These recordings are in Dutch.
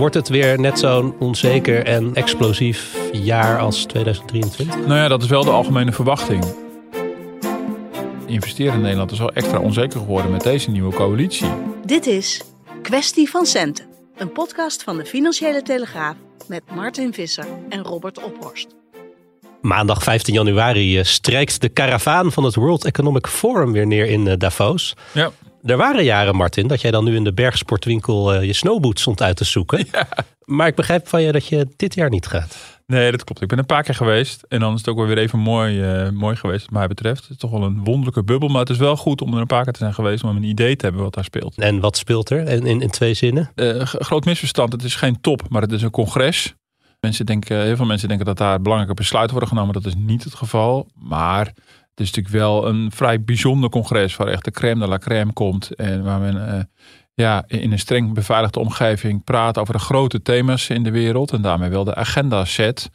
Wordt het weer net zo'n onzeker en explosief jaar als 2023? Nou ja, dat is wel de algemene verwachting. Investeren in Nederland is wel extra onzeker geworden met deze nieuwe coalitie. Dit is Kwestie van Centen, een podcast van de Financiële Telegraaf met Martin Visser en Robert Ophorst. Maandag 15 januari eh, strijkt de karavaan van het World Economic Forum weer neer in eh, Davos. Ja. Er waren jaren, Martin, dat jij dan nu in de bergsportwinkel eh, je snowboots stond uit te zoeken. Maar ik begrijp van je dat je dit jaar niet gaat. Nee, dat klopt. Ik ben een paar keer geweest. En dan is het ook wel weer even mooi, eh, mooi geweest, wat mij betreft. Het is toch wel een wonderlijke bubbel. Maar het is wel goed om er een paar keer te zijn geweest. om een idee te hebben wat daar speelt. En wat speelt er in, in, in twee zinnen? Een groot misverstand. Het is geen top, maar het is een congres. Mensen denken, heel veel mensen denken dat daar belangrijke besluiten worden genomen. Dat is niet het geval. Maar het is natuurlijk wel een vrij bijzonder congres. Waar echt de crème de la crème komt. En waar men eh, ja, in een streng beveiligde omgeving praat over de grote thema's in de wereld. En daarmee wel de agenda zet.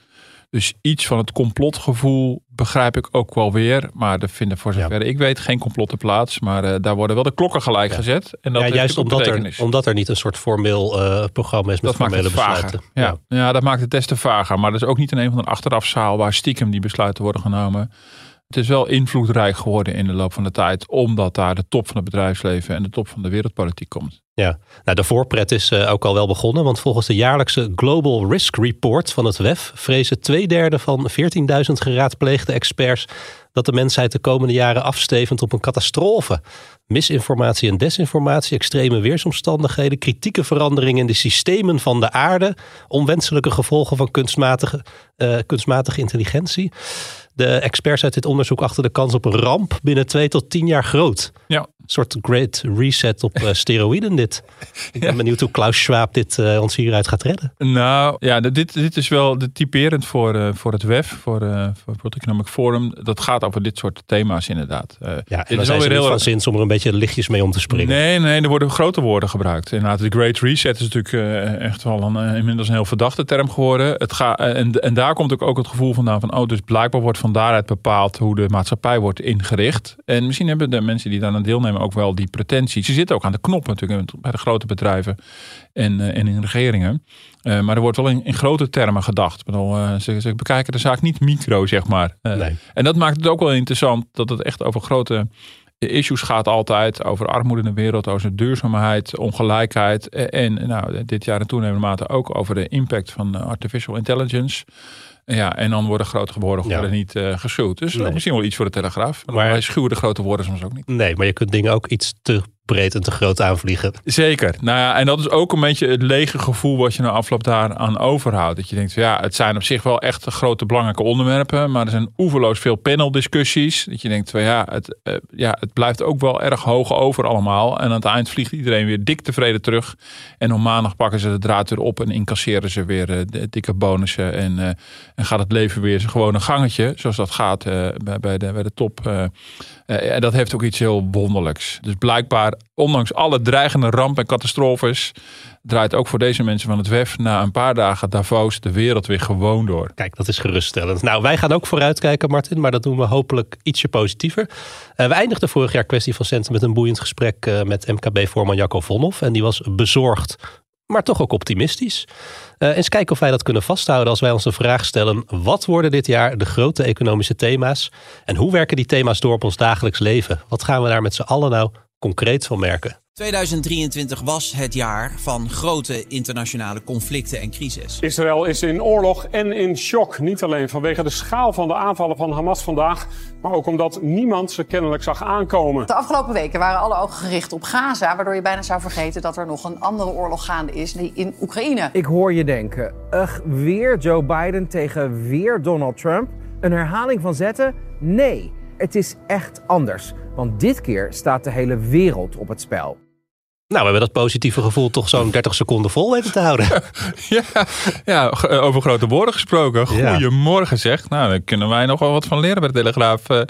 Dus iets van het complotgevoel begrijp ik ook wel weer. Maar er vinden voor zover ik weet geen complotten plaats. Maar eh, daar worden wel de klokken gelijk gezet. En dat ja, juist omdat er, omdat er niet een soort formeel eh, programma is met Dat formele besluiten. Ja. Ja. dat maakt het des te vager. Maar dat is ook niet in een van een achterafzaal waar stiekem die besluiten worden genomen. Het is wel invloedrijk geworden in de loop van de tijd. Omdat daar de top van het bedrijfsleven en de top van de wereldpolitiek komt. Ja, nou, de voorpret is eh, ook al wel begonnen. Want volgens de jaarlijkse Global Risk Report van het WEF vrezen twee derde van 14.000 geraadpleegde experts dat de mensheid de komende jaren afstevend op een catastrofe. Misinformatie en desinformatie, extreme weersomstandigheden, kritieke veranderingen in de systemen van de aarde, onwenselijke gevolgen van kunstmatige, eh, kunstmatige intelligentie. De experts uit dit onderzoek achter de kans op een ramp binnen twee tot tien jaar groot. Ja, soort great reset op eh, steroïden dit. Ik ben benieuwd hoe Klaus Schwab dit eh, ons hieruit gaat redden. Nou, ja, dit, dit is wel de typerend voor, eh, voor het WEF, voor, voor het World Economic Forum. Dat gaat over dit soort thema's inderdaad. Ja, dit en is zijn wel ze weer heel van zins om er een beetje lichtjes mee om te springen. Nee, nee, er worden grote woorden gebruikt. Inderdaad, de Great Reset is natuurlijk echt wel een, inmiddels een heel verdachte term geworden. Het ga, en, en daar komt ook, ook het gevoel vandaan van, oh, dus blijkbaar wordt van daaruit bepaald hoe de maatschappij wordt ingericht. En misschien hebben de mensen die daar aan deelnemen ook wel die pretentie. Ze zitten ook aan de knop natuurlijk bij de grote bedrijven en, eh, en in regeringen. Eh, maar er wordt wel in, in grote termen gedacht. Ik bedoel, eh, ze, ze bekijken de zaak niet micro, zeg maar. Nee. En dat maakt het ook wel interessant dat het echt over grote issues gaat altijd. Over armoede in de wereld, over duurzaamheid, ongelijkheid. En nou, dit jaar in toenemende mate ook over de impact van artificial intelligence. Ja, en dan worden grote woorden Ja. worden niet eh geschuwd. Dus Nee. misschien wel iets voor de Telegraaf. Maar Maar- wij schuwen de grote woorden soms ook niet. Nee, maar je kunt dingen ook iets te breed en te groot aanvliegen. Zeker. Nou ja, en dat is ook een beetje het lege gevoel wat je na afloop daaraan overhoudt. Dat je denkt, ja, het zijn op zich wel echt grote belangrijke onderwerpen, maar er zijn oeverloos veel paneldiscussies. Dat je denkt, van, ja, het, eh, ja, het blijft ook wel erg hoog over allemaal. En aan het eind vliegt iedereen weer dik tevreden terug. En op maandag pakken ze de draad weer op en incasseren ze weer eh, de dikke bonussen. En, eh, en gaat het leven weer zijn gewone gangetje, zoals dat gaat bij, de, bij de top. Eh. En dat heeft ook iets heel wonderlijks. Dus blijkbaar, ondanks alle dreigende rampen en catastrofes, draait ook voor deze mensen van het WEF na een paar dagen Davos de wereld weer gewoon door. Kijk, dat is geruststellend. Nou, wij gaan ook vooruitkijken, Martin, maar dat doen we hopelijk ietsje positiever. Eh, we eindigden vorig jaar kwestie van centen met een boeiend gesprek eh, met MKB-voorman Jacco Vonhoff. En die was bezorgd, maar toch ook optimistisch. Eh, eens kijken of wij dat kunnen vasthouden als wij ons de vraag stellen: wat worden dit jaar de grote economische thema's? En hoe werken die thema's door op ons dagelijks leven? Wat gaan we daar met z'n allen nou concreet van merken. 2023 was het jaar van grote internationale conflicten en crisis. Israël is in oorlog en in shock. Niet alleen vanwege de schaal van de aanvallen van Hamas vandaag, maar ook omdat niemand ze kennelijk zag aankomen. De afgelopen weken waren alle ogen gericht op Gaza, waardoor je bijna zou vergeten dat er nog een andere oorlog gaande is, die in Oekraïne. Ik hoor je denken, ugh, weer Joe Biden tegen weer Donald Trump. Een herhaling van zetten? Nee, het is echt anders. Want dit keer staat de hele wereld op het spel. Nou, we hebben dat positieve gevoel toch zo'n 30 seconden vol weten te houden. Ja, ja g- over grote woorden gesproken. Goedemorgen zeg. Nou, daar kunnen wij nog wel wat van leren bij de Telegraaf. Eh,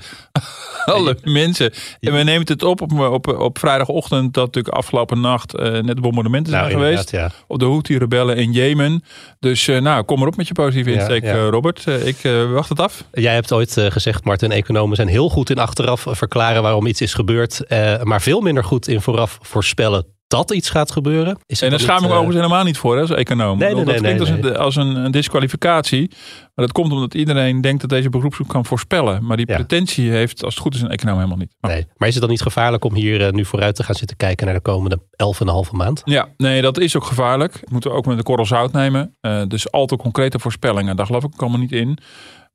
alle mensen. En we nemen het op, op op op vrijdagochtend dat natuurlijk afgelopen nacht eh, net de bombardementen zijn Nou, geweest. inderdaad, Op de Houthi-rebellen in Jemen. Dus eh, nou, kom erop met je positieve Ja, insteek, ja. eh, Robert. Eh, ik eh, wacht het af. Jij hebt ooit eh, gezegd, Martin, economen zijn heel goed in achteraf verklaren waarom iets is gebeurd. eh, maar veel minder goed in vooraf voorspellen dat iets gaat gebeuren. Is En daar schaam ik me eh, overigens helemaal niet voor hè, als econoom. Nee, dat klinkt als, een, als een, een disqualificatie. Maar dat komt omdat iedereen denkt dat deze beroepsgroep kan voorspellen. Maar die Ja. pretentie heeft, als het goed is, een econoom helemaal niet. Maar- Nee. Maar is het dan niet gevaarlijk om hier eh, nu vooruit te gaan zitten kijken naar de komende 11,5 maand? Ja, nee, dat is ook gevaarlijk. Dat moeten we ook met de korrel zout nemen. Eh, dus al te concrete voorspellingen, daar geloof ik ook allemaal niet in.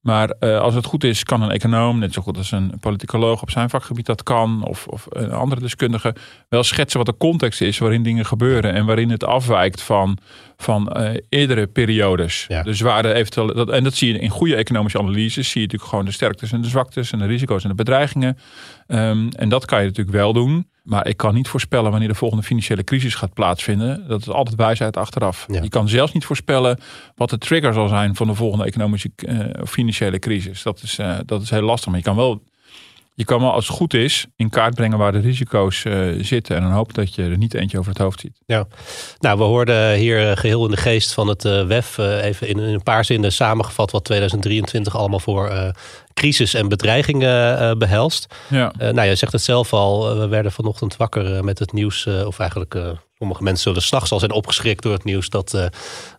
Maar eh, als het goed is, kan een econoom, net zo goed als een politicoloog op zijn vakgebied dat kan, of, of een andere deskundige, wel schetsen wat de context is waarin dingen gebeuren en waarin het afwijkt van, van eh, eerdere periodes. Ja. Dus waar de eventueel, dat, en dat zie je in goede economische analyses, zie je natuurlijk gewoon de sterktes en de zwaktes en de risico's en de bedreigingen. Ehm, en dat kan je natuurlijk wel doen. Maar ik kan niet voorspellen wanneer de volgende financiële crisis gaat plaatsvinden. Dat is altijd wijsheid achteraf. Ja. Je kan zelfs niet voorspellen wat de trigger zal zijn van de volgende economische of financiële crisis. Dat is, eh, dat is heel lastig. Maar je kan wel, je kan wel als het goed is in kaart brengen waar de risico's eh, zitten. En dan hoop dat je er niet eentje over het hoofd ziet. Ja. Nou, we hoorden hier eh, geheel in de geest van het eh, WEF even in, in een paar zinnen samengevat wat 2023 allemaal voor crisis en bedreigingen eh, behelst. Ja. Nou, je zegt het zelf al, we werden vanochtend wakker met het nieuws, of eigenlijk sommige mensen zullen s'nachts al zijn opgeschrikt door het nieuws dat,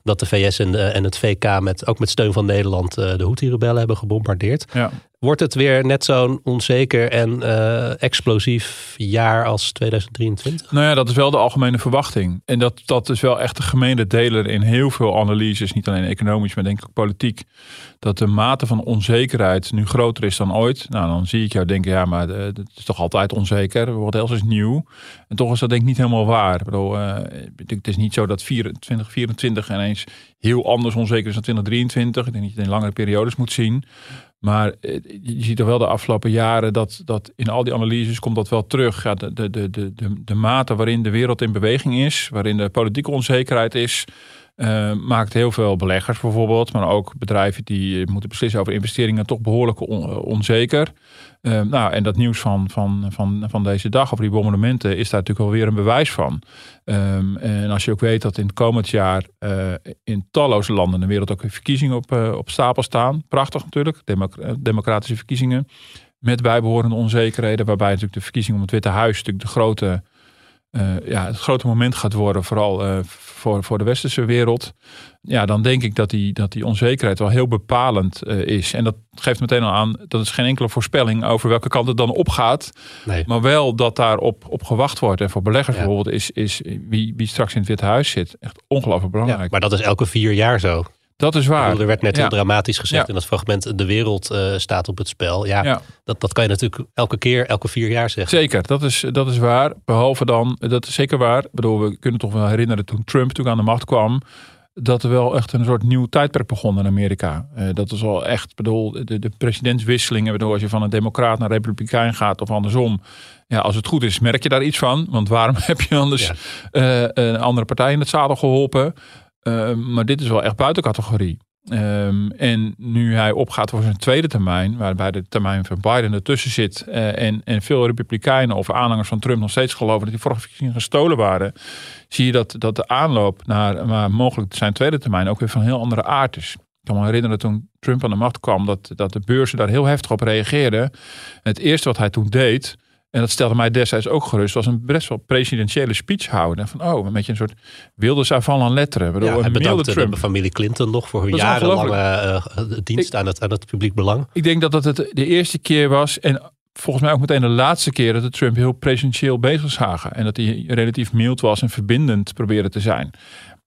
dat de VS en, de- en het VK met, ook met steun van Nederland eh, de Houthi-rebellen hebben gebombardeerd. Ja. Wordt het weer net zo'n onzeker en eh, explosief jaar als 2023? Nou ja, dat is wel de algemene verwachting. En dat, dat is wel echt de gemene deler in heel veel analyses. Niet alleen economisch, maar denk ik ook politiek. Dat de mate van onzekerheid nu groter is dan ooit. Nou, dan zie ik jou denken, ja, maar eh, het is toch altijd onzeker. Wat else is nieuw. En toch is dat denk ik niet helemaal waar. Ik bedoel, eh, het is niet zo dat 2024 heel anders onzeker is dan 2023. Ik denk dat je het in langere periodes moet zien. Maar eh, je ziet toch wel de afgelopen jaren dat, dat in al die analyses komt dat wel terug. Ja, de, de, de, de, de mate waarin de wereld in beweging is, waarin de politieke onzekerheid is, eh, maakt heel veel beleggers bijvoorbeeld, maar ook bedrijven die eh, moeten beslissen over investeringen toch behoorlijk on- onzeker. Eh, nou, en dat nieuws van, van, van, van deze dag over die bombardementen is daar natuurlijk alweer een bewijs van. Ehm, en als je ook weet dat in het komend jaar eh, in talloze landen in de wereld ook verkiezingen op, eh, op stapel staan. Prachtig natuurlijk, democ- eh, democratische verkiezingen. Met bijbehorende onzekerheden, waarbij natuurlijk de verkiezing om het Witte Huis natuurlijk de grote, eh, ja, het grote moment gaat worden, vooral eh, voor, voor de westerse wereld. Ja, dan denk ik dat die, dat die onzekerheid wel heel bepalend eh, is. En dat geeft meteen al aan, dat is geen enkele voorspelling over welke kant het dan opgaat. Nee. Maar wel dat daarop op gewacht wordt. En voor beleggers Ja. bijvoorbeeld is, is wie, wie straks in het Witte Huis zit echt ongelooflijk Ja, belangrijk. maar dat is elke vier jaar zo. Dat is waar. bedoel, er werd net Ja. heel dramatisch gezegd Ja. in dat fragment: de wereld eh, staat op het spel. Ja, Ja. Dat, dat kan je natuurlijk elke keer, elke vier jaar zeggen. Zeker, dat is, dat is waar. Behalve dan, dat is zeker waar. Ik bedoel, we kunnen toch wel herinneren toen Trump natuurlijk aan de macht kwam. Dat er wel echt een soort nieuw tijdperk begon in Amerika. Eh, dat is wel echt, bedoel, de, de presidentswisselingen. Bedoel, als je van een democraat naar republikein gaat of andersom. Ja, als het goed is, merk je daar iets van. Want waarom heb je anders Ja. eh, een andere partij in het zadel geholpen? Eh, maar dit is wel echt buiten categorie. Ehm, en nu hij opgaat voor zijn tweede termijn, waarbij de termijn van Biden ertussen zit. eh, en, en veel Republikeinen of aanhangers van Trump nog steeds geloven dat die vorige verkiezingen gestolen waren. Zie je dat, dat de aanloop naar maar mogelijk zijn tweede termijn ook weer van heel andere aard is. Ik kan me herinneren toen Trump aan de macht kwam, dat, dat de beurzen daar heel heftig op reageerden. En het eerste wat hij toen deed, en dat stelde mij destijds ook gerust, was een best wel presidentiële speech houden. Van, oh, een beetje een soort wilde savant en letteren. Bedoel, Ja, bedankte Trump. de familie Clinton nog voor hun jarenlange eh, dienst Ik- aan, het, aan het publiek belang. Ik denk dat dat het de eerste keer was. En volgens mij ook meteen de laatste keer dat de Trump heel presidentieel bezig zagen. En dat hij relatief mild was en verbindend probeerde te zijn.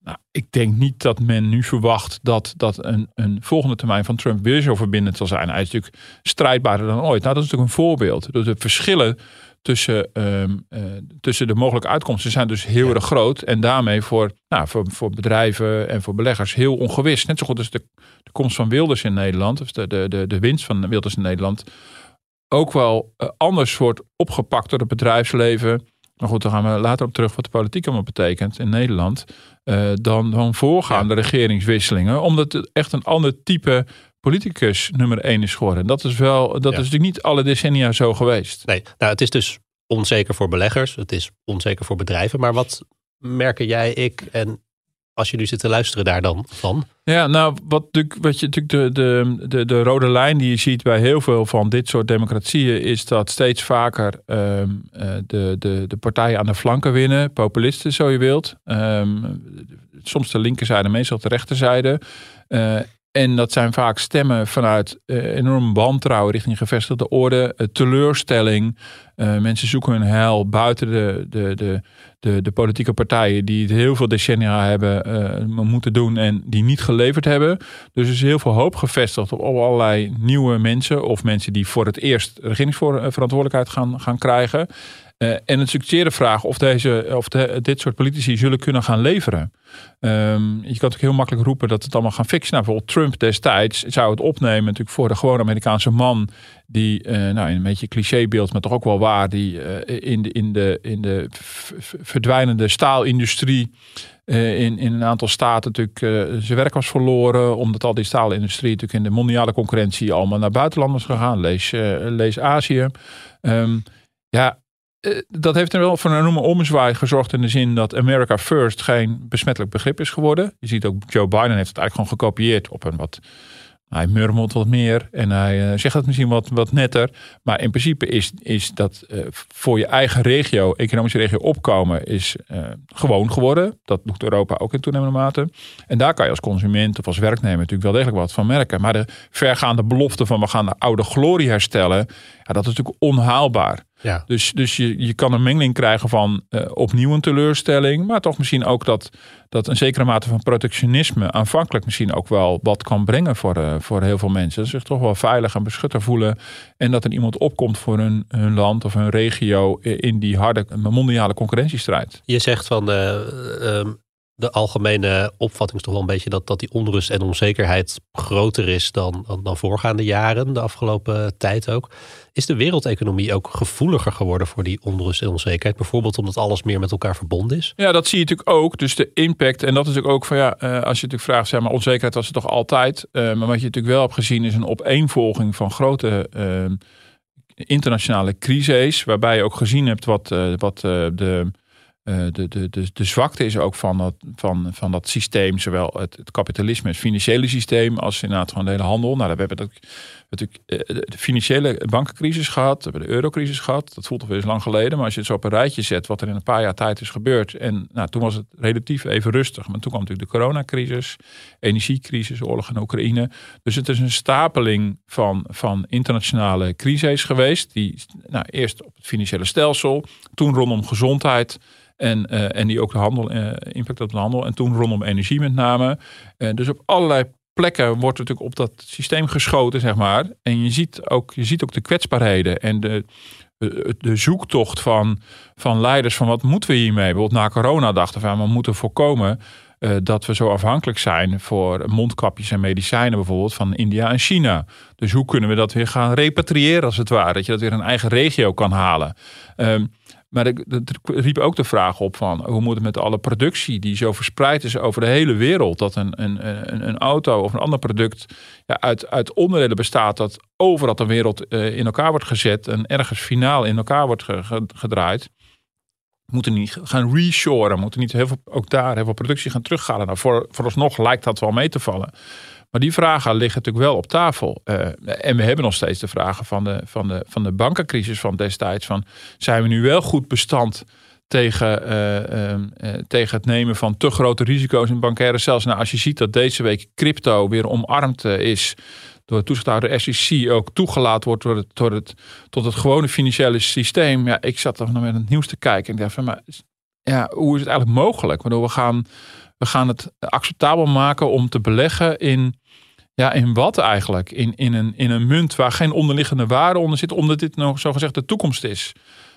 Nou, ik denk niet dat men nu verwacht dat, dat een, een volgende termijn van Trump weer zo verbindend zal zijn. Hij is natuurlijk strijdbaarder dan ooit. Nou, dat is natuurlijk een voorbeeld. Dus de verschillen tussen, ehm, eh, tussen de mogelijke uitkomsten zijn dus heel erg groot. En daarmee voor, nou, voor, voor bedrijven en voor beleggers heel ongewis. Net zo goed als de, de komst van Wilders in Nederland, of de, de, de, de winst van Wilders in Nederland, ook wel uh, anders wordt opgepakt door het bedrijfsleven. Maar goed, daar gaan we later op terug wat de politiek allemaal betekent in Nederland. Uh, dan, dan voorgaande regeringswisselingen. Omdat het echt een ander type politicus nummer één is geworden. Dat is wel, dat is natuurlijk niet alle decennia zo geweest. Nee, nou het is dus onzeker voor beleggers. Het is onzeker voor bedrijven. Maar wat merken jij, ik en als jullie zitten luisteren daar dan van? Ja, nou, wat, wat je natuurlijk de, de, de, de rode lijn die je ziet bij heel veel van dit soort democratieën, is dat steeds vaker um, de, de, de partijen aan de flanken winnen, populisten zo je wilt. Um, soms de linkerzijde, meestal de rechterzijde. Uh, en dat zijn vaak stemmen vanuit uh, enorm wantrouwen richting gevestigde orde, teleurstelling. Mensen zoeken hun heil buiten de, de, de, de, de politieke partijen die het heel veel decennia hebben moeten doen en die niet geleverd hebben. Dus er is heel veel hoop gevestigd op allerlei nieuwe mensen of mensen die voor het eerst regeringsverantwoordelijkheid gaan, gaan krijgen. Uh, en het is vraag of, deze, of de, dit soort politici zullen kunnen gaan leveren. Um, je kan natuurlijk heel makkelijk roepen dat het allemaal gaan fixen. Nou, bijvoorbeeld Trump destijds zou het opnemen natuurlijk voor de gewone Amerikaanse man. Die, uh, nou een beetje clichébeeld, maar toch ook wel waar. Die uh, in de, in de, in de verdwijnende staalindustrie in, in een aantal staten natuurlijk zijn werk was verloren. Omdat al die staalindustrie natuurlijk in de mondiale concurrentie allemaal naar buitenlanders gegaan. Lees, lees Azië. Um, ja, eh, dat heeft er wel voor een enorme omzwaai gezorgd in de zin dat America First geen besmettelijk begrip is geworden. Je ziet ook Joe Biden heeft het eigenlijk gewoon gekopieerd op een wat hij murmelt wat meer en hij uh, zegt het misschien wat, wat netter. Maar in principe is, is dat uh, voor je eigen regio, economische regio opkomen, is gewoon geworden. Dat doet Europa ook in toenemende mate. En daar kan je als consument of als werknemer natuurlijk wel degelijk wat van merken. Maar de vergaande belofte van we gaan de oude glorie herstellen, ja, dat is natuurlijk onhaalbaar. Ja. Dus, dus je, je kan een mengeling krijgen van uh, opnieuw een teleurstelling, maar toch misschien ook dat, dat een zekere mate van protectionisme aanvankelijk misschien ook wel wat kan brengen voor, uh, voor heel veel mensen. Dat zich toch wel veilig en beschutter voelen en dat er iemand opkomt voor hun, hun land of hun regio in die harde mondiale concurrentiestrijd. Je zegt van uh, de algemene opvatting is toch wel een beetje dat, dat die onrust en onzekerheid groter is dan, dan, voorgaande jaren, de afgelopen tijd ook. Is de wereldeconomie ook gevoeliger geworden voor die onrust en onzekerheid? Bijvoorbeeld omdat alles meer met elkaar verbonden is? Ja, dat zie je natuurlijk ook. Dus de impact, en dat is natuurlijk ook van ja, eh, als je natuurlijk vraagt, zeg maar, onzekerheid was er toch altijd. Uh, maar wat je natuurlijk wel hebt gezien is een opeenvolging van grote uh, internationale crises. Waarbij je ook gezien hebt wat, wat de uh, de, de, de, de zwakte is ook van dat, van, van dat systeem, zowel het, kapitalisme, het financiële systeem, als inderdaad gewoon de hele handel. Nou, we hebben natuurlijk eh, de financiële bankencrisis gehad, we hebben de eurocrisis gehad. Dat voelt alweer eens lang geleden, maar als je het zo op een rijtje zet, wat er in een paar jaar tijd is gebeurd. En nou, toen was het relatief even rustig, maar toen kwam natuurlijk de coronacrisis, energiecrisis, oorlog in Oekraïne. Dus het is een stapeling van, van internationale crises geweest, die nou, eerst op het financiële stelsel, toen rondom gezondheid. En, uh, en die ook de handel, uh, impact op de handel. En toen rondom energie met name. Uh, dus op allerlei plekken wordt natuurlijk op dat systeem geschoten, zeg maar. En je ziet ook, je ziet ook de kwetsbaarheden en de, de zoektocht van, van leiders van wat moeten we hiermee. Bijvoorbeeld na corona dachten we, we moeten voorkomen dat we zo afhankelijk zijn voor mondkapjes en medicijnen bijvoorbeeld van India en China. Dus hoe kunnen we dat weer gaan repatriëren als het ware? Dat je dat weer een eigen regio kan halen. Um, maar er riep ook de vraag op van hoe moet het met alle productie die zo verspreid is over de hele wereld. Dat een, een, een, auto of een ander product ja, uit, uit onderdelen bestaat dat overal de wereld uh, in elkaar wordt gezet en ergens finaal in elkaar wordt gedraaid. Moeten niet gaan reshoren, moeten niet heel veel, ook daar heel veel productie gaan terughalen. Nou, voor, vooralsnog lijkt dat wel mee te vallen. Maar die vragen liggen natuurlijk wel op tafel. Uh, en we hebben nog steeds de vragen van de, van, de, van de bankencrisis van destijds. Van, zijn we nu wel goed bestand tegen, uh, uh, tegen het nemen van te grote risico's in bankaire cells? Nou, als je ziet dat deze week crypto weer omarmd is door de toezichthouder SEC ook toegelaten wordt door het, door het, tot het gewone financiële systeem. Ja, ik zat toch nog met het nieuws te kijken. En ik dacht van, maar ja, hoe is het eigenlijk mogelijk? Waardoor we gaan, we gaan het acceptabel maken om te beleggen in, ja, in wat eigenlijk? In, in, een, in een munt waar geen onderliggende waarde onder zit, omdat dit nog zogezegd de toekomst is.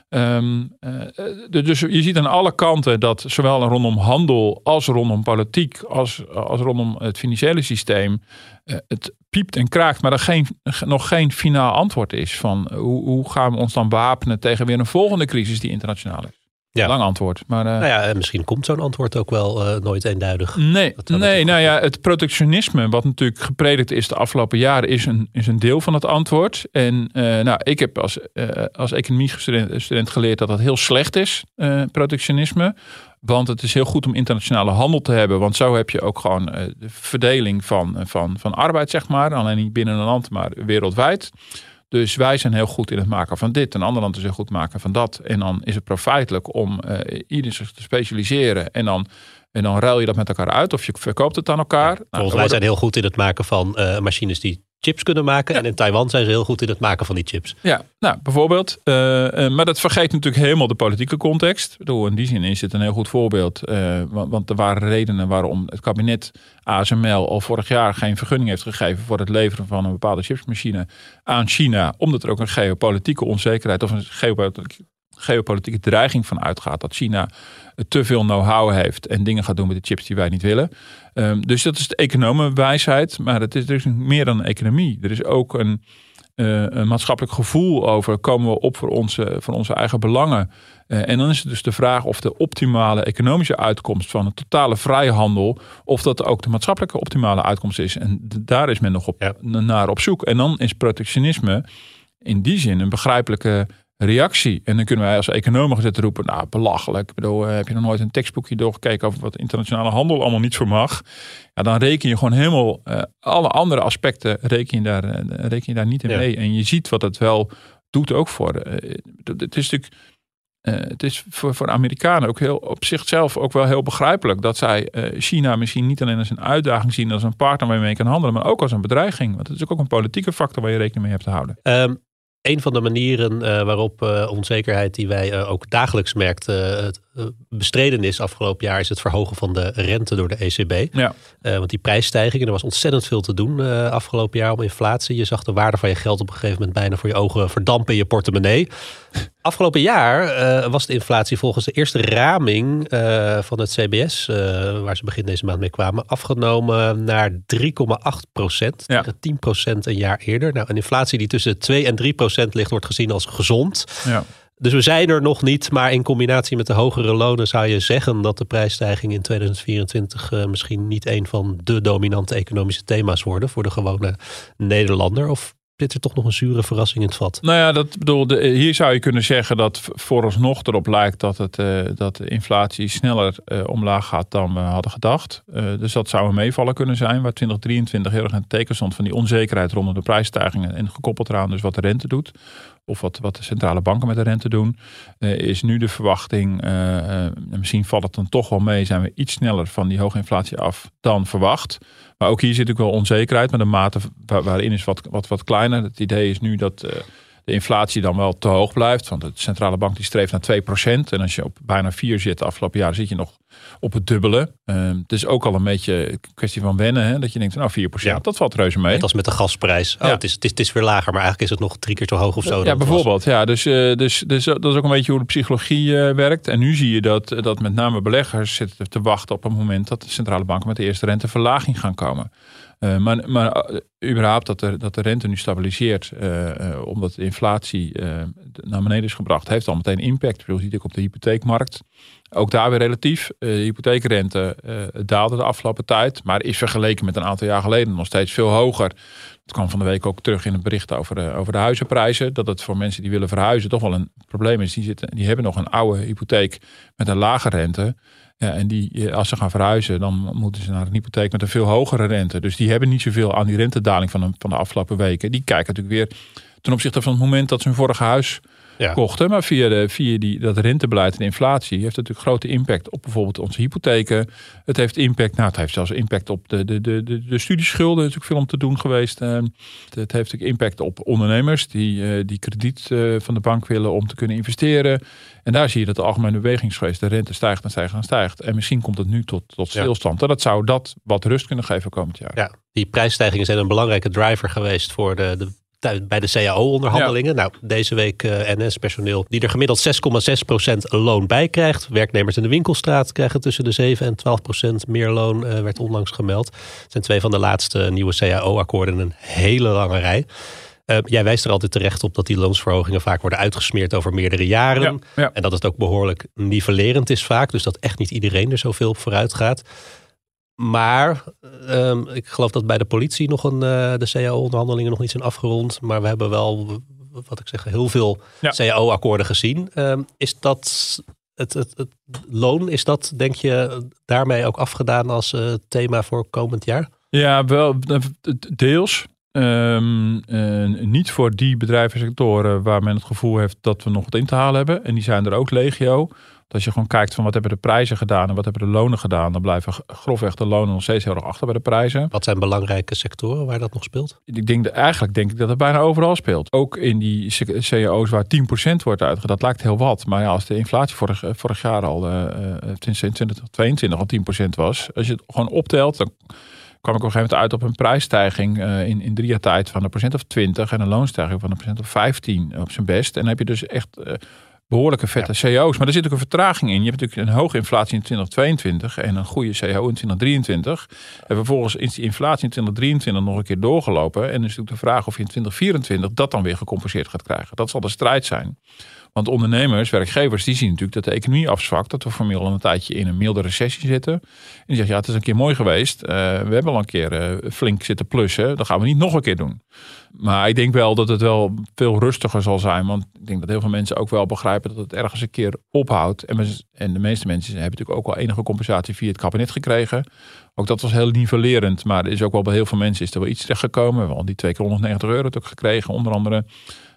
Ehm, eh, dus je ziet aan alle kanten dat zowel rondom handel als rondom politiek, als, als rondom het financiële systeem, uh, het piept en kraakt, maar er geen, nog geen finaal antwoord is van hoe, hoe gaan we ons dan wapenen tegen weer een volgende crisis die internationaal is. Ja. Lang antwoord. Maar, uh, nou ja, misschien komt zo'n antwoord ook wel uh, nooit eenduidig. Nee, nee nou ja, het protectionisme, wat natuurlijk gepredikt is de afgelopen jaren, is een, is een deel van het antwoord. En uh, nou, ik heb als, als economie-student student geleerd dat dat heel slecht is, protectionisme. Want het is heel goed om internationale handel te hebben. Want zo heb je ook gewoon de verdeling van, van, van arbeid, zeg maar. Alleen niet binnen een land, maar wereldwijd. Dus wij zijn heel goed in het maken van dit. Een ander land is heel goed maken van dat. En dan is het profijtelijk om uh, ieder zich te specialiseren. En dan, en dan ruil je dat met elkaar uit. Of je verkoopt het aan elkaar. Ja, nou, wij zijn heel goed in het maken van uh, machines die chips kunnen maken. En in Taiwan zijn ze heel goed in het maken van die chips. Ja, nou bijvoorbeeld. Uh, uh, maar dat vergeet natuurlijk helemaal de politieke context. Ik bedoel, in die zin is het een heel goed voorbeeld. Uh, want, want, er waren redenen waarom het kabinet ASML al vorig jaar geen vergunning heeft gegeven voor het leveren van een bepaalde chipsmachine aan China. Omdat er ook een geopolitieke onzekerheid of een geopolitieke geopolitieke dreiging van uitgaat. Dat China te veel know-how heeft en dingen gaat doen met de chips die wij niet willen. Um, dus dat is de economenwijsheid. Maar het is, is meer dan een economie. Er is ook een, uh, een maatschappelijk gevoel over komen we op voor onze, voor onze eigen belangen. Uh, en dan is het dus de vraag of de optimale economische uitkomst van een totale vrijhandel, of dat ook de maatschappelijke optimale uitkomst is. En daar is men nog op, ja. naar op zoek. En dan is protectionisme in die zin een begrijpelijke reactie. En dan kunnen wij als economen gezet roepen, nou belachelijk. Ik bedoel, eh, heb je nog nooit een tekstboekje doorgekeken over wat internationale handel allemaal niet vermag? Ja, dan reken je gewoon helemaal uh, alle andere aspecten reken je daar, uh, reken je daar niet in mee. En je ziet wat het wel doet ook voor. het is natuurlijk. het is voor, voor Amerikanen ook heel op zichzelf ook wel heel begrijpelijk dat zij China misschien niet alleen als een uitdaging zien, als een partner waarmee je kan handelen, maar ook als een bedreiging. Want het is ook een politieke factor waar je rekening mee hebt te houden. Um, een van de manieren uh, waarop uh, onzekerheid die wij uh, ook dagelijks merkten bestreden is afgelopen jaar is het verhogen van de rente door de ECB. Ja. want die prijsstijgingen, er was ontzettend veel te doen afgelopen jaar om inflatie. Je zag de waarde van je geld op een gegeven moment bijna voor je ogen verdampen in je portemonnee. Afgelopen jaar was de inflatie volgens de eerste raming van het CBS, waar ze begin deze maand mee kwamen, afgenomen naar 3,8 procent. Ja. 10 procent een jaar eerder. Nou, een inflatie die tussen 2 en 3 procent ligt, wordt gezien als gezond. Ja. Dus we zijn er nog niet, maar in combinatie met de hogere lonen zou je zeggen dat de prijsstijging in 2024 uh, misschien niet een van de dominante economische thema's worden voor de gewone Nederlander. Of zit er toch nog een zure verrassing in het vat? Nou ja, dat bedoel, de, hier zou je kunnen zeggen dat vooralsnog erop lijkt dat, het, uh, dat de inflatie sneller uh, omlaag gaat dan we hadden gedacht. Uh, dus dat zou een meevallen kunnen zijn, waar 2023 heel erg het teken stond van die onzekerheid rondom de prijsstijgingen en gekoppeld eraan dus wat de rente doet. Of wat, wat de centrale banken met de rente doen, is nu de verwachting, misschien valt het dan toch wel mee, zijn we iets sneller van die hoge inflatie af dan verwacht. Maar ook hier zit ook wel onzekerheid, maar de mate waarin is wat, wat, wat kleiner. Het idee is nu dat uh, de inflatie dan wel te hoog blijft. Want de centrale bank die streeft naar 2%. En als je op bijna 4 zit de afgelopen jaren, zit je nog op het dubbele. Uh, het is ook al een beetje een kwestie van wennen. Hè? Dat je denkt, nou 4%, ja. dat valt reuze mee. Net als met de gasprijs. Oh, ja. het, is, het, is, het is weer lager, maar eigenlijk is het nog drie keer te hoog of zo. Ja, bijvoorbeeld. Ja, dus, uh, dus, dus dat is ook een beetje hoe de psychologie uh, werkt. En nu zie je dat, dat met name beleggers zitten te wachten op een moment dat de centrale banken met de eerste renteverlaging gaan komen. Uh, maar, maar uh, überhaupt dat de, dat de rente nu stabiliseert, uh, omdat de inflatie naar beneden is gebracht, heeft al meteen impact. Je ziet ook op de hypotheekmarkt. Ook daar weer relatief. de hypotheekrente daalde de afgelopen tijd, maar is vergeleken met een aantal jaar geleden nog steeds veel hoger. Het kwam van de week ook terug in het bericht over over de huizenprijzen. Dat het voor mensen die willen verhuizen toch wel een probleem is. Die, zitten, die hebben nog een oude hypotheek met een lage rente. Ja, en die, als ze gaan verhuizen, dan moeten ze naar een hypotheek met een veel hogere rente. Dus die hebben niet zoveel aan die rentedaling van de, van de afgelopen weken. Die kijken natuurlijk weer ten opzichte van het moment dat ze hun vorige huis kochten. Maar via, de, via die, dat rentebeleid en inflatie heeft het natuurlijk grote impact op bijvoorbeeld onze hypotheken. Het heeft impact, nou het heeft zelfs impact op de, de, de, de, de studieschulden. Is natuurlijk veel om te doen geweest. Uh, het heeft natuurlijk impact op ondernemers die, uh, die krediet uh, van de bank willen om te kunnen investeren. En daar zie je dat de algemene beweging is geweest. De rente stijgt en stijgt en stijgt. En misschien komt het nu tot, tot stilstand. En dat zou dat wat rust kunnen geven komend jaar. Ja, die prijsstijgingen zijn een belangrijke driver geweest voor de, de bij de CAO-onderhandelingen. Nou, deze week uh, NS-personeel die er gemiddeld 6,6% loon bij krijgt. Werknemers in de winkelstraat krijgen tussen de 7 en 12% meer loon, uh, werd onlangs gemeld. Het zijn twee van de laatste nieuwe CAO-akkoorden een hele lange rij. Uh, jij wijst er altijd terecht op dat die loonsverhogingen vaak worden uitgesmeerd over meerdere jaren. Ja, ja. En dat het ook behoorlijk nivellerend is vaak. Dus dat echt niet iedereen er zoveel op vooruit gaat. Maar um, ik geloof dat bij de politie nog een, uh, de CAO-onderhandelingen nog niet zijn afgerond. Maar we hebben wel, wat ik zeg, heel veel Ja. CAO-akkoorden gezien. Um, is dat het, het, het loon, is dat denk je daarmee ook afgedaan als uh, thema voor komend jaar? Ja, wel eh, deels. Um, uh, niet voor die bedrijven en sectoren waar men het gevoel heeft dat we nog wat in te halen hebben. En die zijn er ook legio. Als je gewoon kijkt van wat hebben de prijzen gedaan en wat hebben de lonen gedaan, dan blijven grofweg de lonen nog steeds heel erg achter bij de prijzen. Wat zijn belangrijke sectoren waar dat nog speelt? Ik denk de, eigenlijk denk ik dat het bijna overal speelt. Ook in die cao's waar 10% wordt uitgegaan, dat lijkt heel wat. Maar ja, als de inflatie vorig, vorig jaar al, uh, sinds 2022 al 10% was, als je het gewoon optelt, dan kwam ik op een gegeven moment uit op een prijsstijging uh, in, in drie jaar tijd van een procent of 20 en een loonstijging van een procent of 15 op zijn best. En dan heb je dus echt uh, behoorlijke vette ja. CO's. Maar er zit ook een vertraging in. Je hebt natuurlijk een hoge inflatie in 2022 en een goede CO in 2023. En vervolgens is die inflatie in 2023 nog een keer doorgelopen. En dan is natuurlijk de vraag of je in 2024 dat dan weer gecompenseerd gaat krijgen. Dat zal de strijd zijn. Want ondernemers, werkgevers, die zien natuurlijk dat de economie afzwakt. Dat we formeel al een tijdje in een milde recessie zitten. En die zeggen, ja, het is een keer mooi geweest. Uh, we hebben al een keer uh, flink zitten plussen. Dat gaan we niet nog een keer doen. Maar ik denk wel dat het wel veel rustiger zal zijn. Want ik denk dat heel veel mensen ook wel begrijpen dat het ergens een keer ophoudt. En, en de meeste mensen hebben natuurlijk ook wel enige compensatie via het kabinet gekregen. Ook dat was heel nivellerend. Maar er is ook wel bij heel veel mensen is er wel iets terechtgekomen. We al die twee keer 190 euro ook gekregen. Onder andere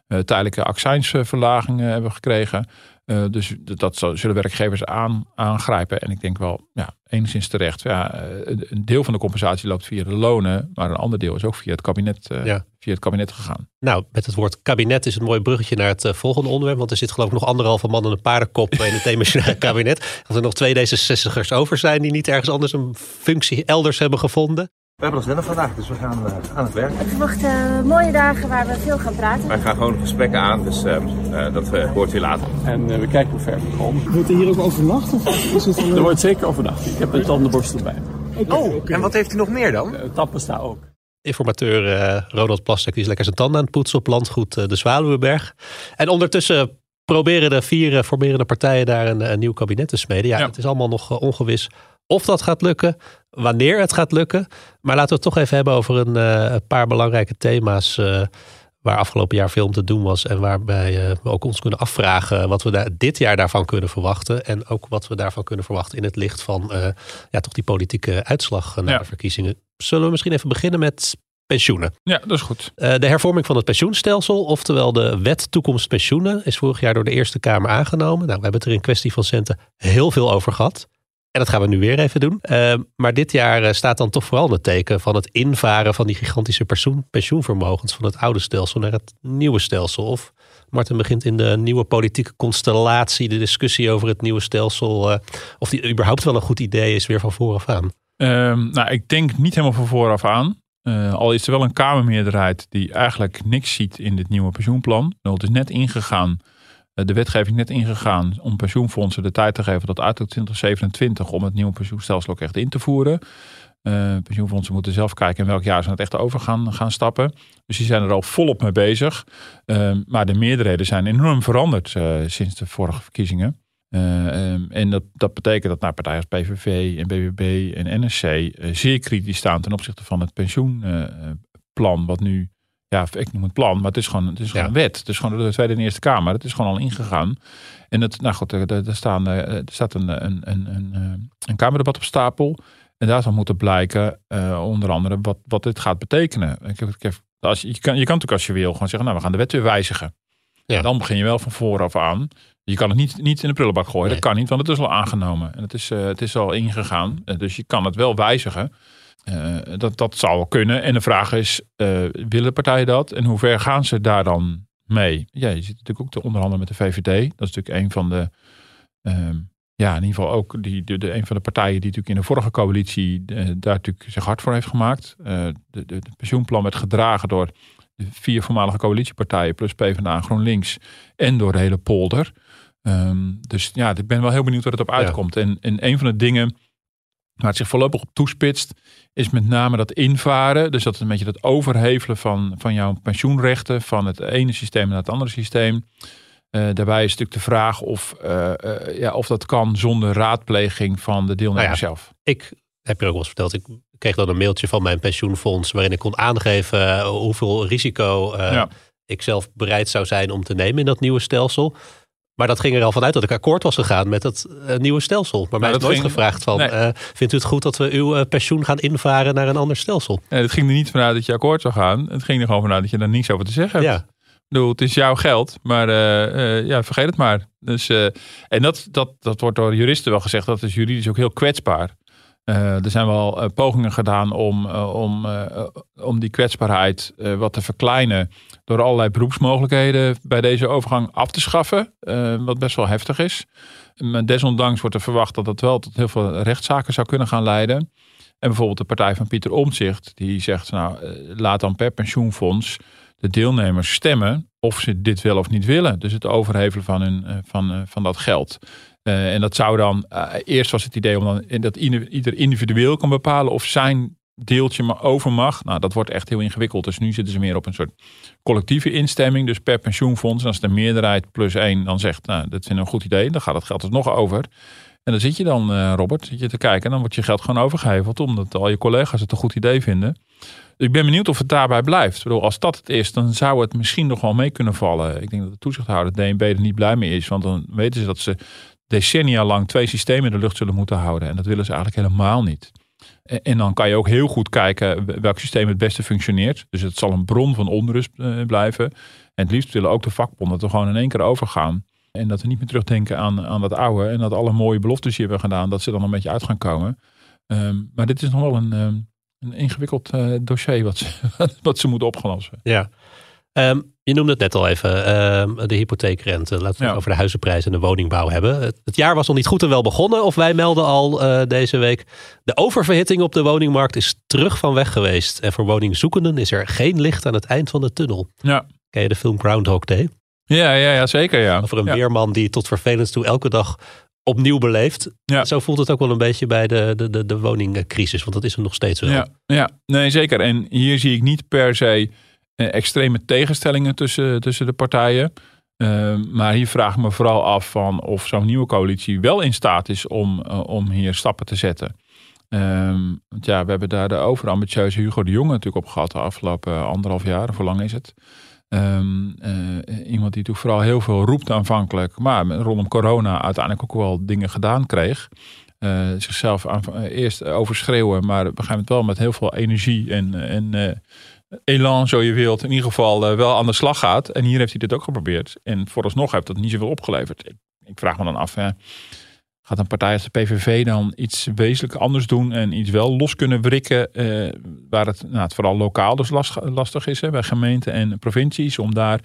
uh, tijdelijke accijnsverlagingen hebben we gekregen. Uh, dus dat zullen werkgevers aan, aangrijpen. En ik denk wel, ja, enigszins terecht. Ja, een deel van de compensatie loopt via de lonen, maar een ander deel is ook via het kabinet, uh, ja. via het kabinet gegaan. Nou, met het woord kabinet is een mooi bruggetje naar het uh, volgende onderwerp. Want er zit geloof ik nog anderhalve man en een paardenkop in het demissionaire kabinet. Als er nog twee D66'ers over zijn die niet ergens anders een functie elders hebben gevonden. We hebben ons wennen vandaag, dus we gaan uh, aan het werk. Ik verwacht uh, mooie dagen waar we veel gaan praten. Wij gaan gewoon gesprekken aan, dus uh, dat hoort u later. En we kijken hoe ver we komen. Wordt er hier ook overnacht? Is het er wordt zeker overnacht. Ik heb een tandenborstel bij. Oh, okay. en wat heeft u nog meer dan? Tappesta ook. Informateur Ronald Plastek die is lekker zijn tanden aan het poetsen op landgoed de Zwaluwenberg. En ondertussen proberen de vier formerende partijen daar een, een nieuw kabinet te smeden. Ja, ja, het is allemaal nog ongewis of dat gaat lukken, wanneer het gaat lukken. Maar laten we het toch even hebben over een, een paar belangrijke thema's. Uh, waar afgelopen jaar veel om te doen was. En waarbij we ook ons kunnen afvragen wat we daar dit jaar daarvan kunnen verwachten. En ook wat we daarvan kunnen verwachten in het licht van ja, toch die politieke uitslag na ja. de verkiezingen. Zullen we misschien even beginnen met pensioenen. Ja, dat is goed. Uh, de hervorming van het pensioenstelsel, oftewel de wet toekomst pensioenen, is vorig jaar door de Eerste Kamer aangenomen. Nou, we hebben het er in kwestie van centen heel veel over gehad. En dat gaan we nu weer even doen. Uh, maar dit jaar uh, staat dan toch vooral het teken van het invaren van die gigantische pensioen, pensioenvermogens van het oude stelsel naar het nieuwe stelsel. Of Martin begint in de nieuwe politieke constellatie, de discussie over het nieuwe stelsel, uh, of die überhaupt wel een goed idee is, weer van vooraf aan. Um, nou, ik denk niet helemaal van vooraf aan. Uh, al is er wel een Kamermeerderheid die eigenlijk niks ziet in dit nieuwe pensioenplan. Nou, het is net ingegaan de wetgeving net ingegaan om pensioenfondsen de tijd te geven tot uit 2027 om het nieuwe pensioenstelsel ook echt in te voeren. Uh, pensioenfondsen moeten zelf kijken in welk jaar ze het echt over gaan, gaan stappen. Dus die zijn er al volop mee bezig. Uh, maar de meerderheden zijn enorm veranderd uh, sinds de vorige verkiezingen. Um, en dat, dat betekent dat naar partijen als PVV en BBB en NSC zeer kritisch staan ten opzichte van het pensioenplan wat nu ja, ik noem het plan, maar het is gewoon, het is gewoon ja. een wet. Het is gewoon de Tweede en Eerste Kamer. Het is gewoon al ingegaan. En het, nou goed, er, er, staan, er staat een, een, een, een, een Kamerdebat op stapel. En daar zal moeten blijken, uh, onder andere, wat, wat dit gaat betekenen. Ik heb, ik heb, als, je, kan, je kan natuurlijk als je wil gewoon zeggen, nou, we gaan de wet weer wijzigen. Ja. Dan begin je wel van vooraf aan. Je kan het niet, niet in de prullenbak gooien. Dat kan niet, want het is al aangenomen. En het is, uh, het is al ingegaan. Dus je kan het wel wijzigen. Uh, dat, dat zou wel kunnen. En de vraag is, willen partijen dat? En hoe ver gaan ze daar dan mee? Ja, je zit natuurlijk ook te onderhandelen met de VVD. Dat is natuurlijk een van de... Ehm, ja, in ieder geval ook die, de, de, een van de partijen die natuurlijk in de vorige coalitie daar natuurlijk zich hard voor heeft gemaakt. de, de, de pensioenplan werd gedragen door de vier voormalige coalitiepartijen plus PvdA GroenLinks en door de hele polder. Um, dus ja, ik ben wel heel benieuwd waar het op uitkomt. En, en een van de dingen waar het zich voorlopig op toespitst, is met name dat invaren. Dus dat is een beetje het overhevelen van, van jouw pensioenrechten van het ene systeem naar het andere systeem. Uh, daarbij is natuurlijk de vraag of, uh, uh, ja, of dat kan zonder raadpleging van de deelnemers nou ja, zelf. Ik heb je ook wel eens verteld. Ik kreeg dan een mailtje van mijn pensioenfonds waarin ik kon aangeven hoeveel risico ja. ik zelf bereid zou zijn om te nemen in dat nieuwe stelsel. Maar dat ging er al vanuit dat ik akkoord was gegaan met het uh, nieuwe stelsel. Maar mij Nou, is nooit ging- gevraagd van, Nee. eh, vindt u het goed dat we uw eh, pensioen gaan invaren naar een ander stelsel? Nee, het ging er niet vanuit dat je akkoord zou gaan. Het ging er gewoon vanuit dat je daar niets over te zeggen hebt. Ja. Ik bedoel, het is jouw geld, maar eh, eh, ja, vergeet het maar. Dus, eh, en dat, dat, dat wordt door juristen wel gezegd, dat is juridisch ook heel kwetsbaar. Eh, er zijn wel eh, pogingen gedaan om, eh, om, om die kwetsbaarheid wat te verkleinen. Door allerlei beroepsmogelijkheden bij deze overgang af te schaffen. wat best wel heftig is. Desondanks wordt er verwacht dat dat wel tot heel veel rechtszaken zou kunnen gaan leiden. En bijvoorbeeld de partij van Pieter Omtzigt, die zegt, nou, laat dan per pensioenfonds de deelnemers stemmen of ze dit wel of niet willen. Dus het overhevelen van, hun, van, van dat geld. Eh, en dat zou dan, eh, eerst was het idee om dan dat ieder individueel kan bepalen of zijn deeltje maar over mag. Nou, dat wordt echt heel ingewikkeld. Dus nu zitten ze meer op een soort collectieve instemming. Dus per pensioenfonds, en als de meerderheid plus één dan zegt, nou, dat vinden een goed idee, dan gaat het geld dus nog over. En dan zit je dan, eh, Robert, zit je te kijken en dan wordt je geld gewoon overgeheveld, omdat al je collega's het een goed idee vinden. Dus ik ben benieuwd of het daarbij blijft. Ik bedoel, als dat het is, dan zou het misschien nog wel mee kunnen vallen. Ik denk dat de toezichthouder DNB er niet blij mee is, want dan weten ze dat ze decennia lang twee systemen in de lucht zullen moeten houden. En dat willen ze eigenlijk helemaal niet. En dan kan je ook heel goed kijken welk systeem het beste functioneert. Dus het zal een bron van onrust eh, blijven. En het liefst willen ook de vakbonden dat we gewoon in één keer overgaan. En dat we niet meer terugdenken aan, aan dat oude. En dat alle mooie beloftes die we hebben gedaan, dat ze dan een beetje uit gaan komen. Ehm, maar dit is nog wel een, ehm, een ingewikkeld eh, dossier wat ze, wat ze moeten opgelossen. Ja. Ehm, je noemde het net al even, ehm, de hypotheekrente. Laten we het Ja. over de huizenprijs en de woningbouw hebben. Het, het jaar was nog niet goed en wel begonnen. Of wij melden al eh, deze week. De oververhitting op de woningmarkt is terug van weg geweest. En voor woningzoekenden is er geen licht aan het eind van de tunnel. Ja, Ken je de film Groundhog Day? ja, ja, ja zeker ja. Over een ja. weerman die tot vervelend toe elke dag opnieuw beleeft. Ja. Zo voelt het ook wel een beetje bij de, de, de, de woningcrisis. Want dat is er nog steeds wel. Ja, ja, nee zeker. En hier zie ik niet per se extreme tegenstellingen tussen, tussen de partijen. Eh, maar hier vraag ik me vooral af van of zo'n nieuwe coalitie wel in staat is om, eh, om hier stappen te zetten. Ehm, want ja, we hebben daar de overambitieuze Hugo de Jonge natuurlijk op gehad de afgelopen anderhalf jaar. Of hoe lang is het? Ehm, eh, iemand die natuurlijk vooral heel veel roept aanvankelijk. Maar rondom corona uiteindelijk ook wel dingen gedaan kreeg. Eh, zichzelf eh, eerst overschreeuwen, maar op een gegeven moment wel met heel veel energie en, en eh, elan, zo je wilt, in ieder geval eh, wel aan de slag gaat. En hier heeft hij dit ook geprobeerd. En vooralsnog heeft dat niet zoveel opgeleverd. Ik, ik vraag me dan af, hè, gaat een partij als de PVV dan iets wezenlijk anders doen en iets wel los kunnen wrikken, eh, waar het, nou, het vooral lokaal dus last- lastig is, hè, bij gemeenten en provincies, om daar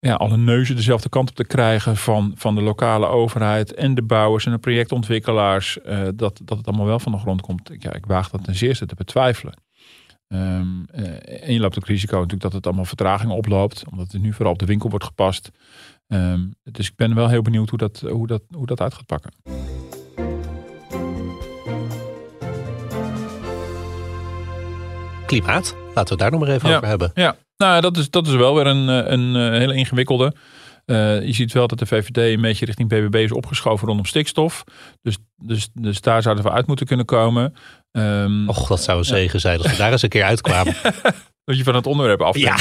ja, alle neuzen dezelfde kant op te krijgen van, van de lokale overheid en de bouwers en de projectontwikkelaars, eh, dat, dat het allemaal wel van de grond komt. Ja, ik waag dat ten zeerste te betwijfelen. Ehm, eh, en je loopt ook risico natuurlijk dat het allemaal vertragingen oploopt, omdat het nu vooral op de winkel wordt gepast. Ehm, dus ik ben wel heel benieuwd hoe dat, hoe dat, hoe dat uit gaat pakken. Klimaat, laten we daar nog maar even Ja. over hebben. Ja, nou dat is, dat is wel weer een, eh, een, eh, hele ingewikkelde. Je ziet wel dat de VVD een beetje richting BBB is opgeschoven rondom stikstof. Dus, dus, dus daar zouden we uit moeten kunnen komen. Ehm, Och, dat zou een zegen zijn als we daar eens een keer uitkwamen. dat je van het onderwerp af Ja,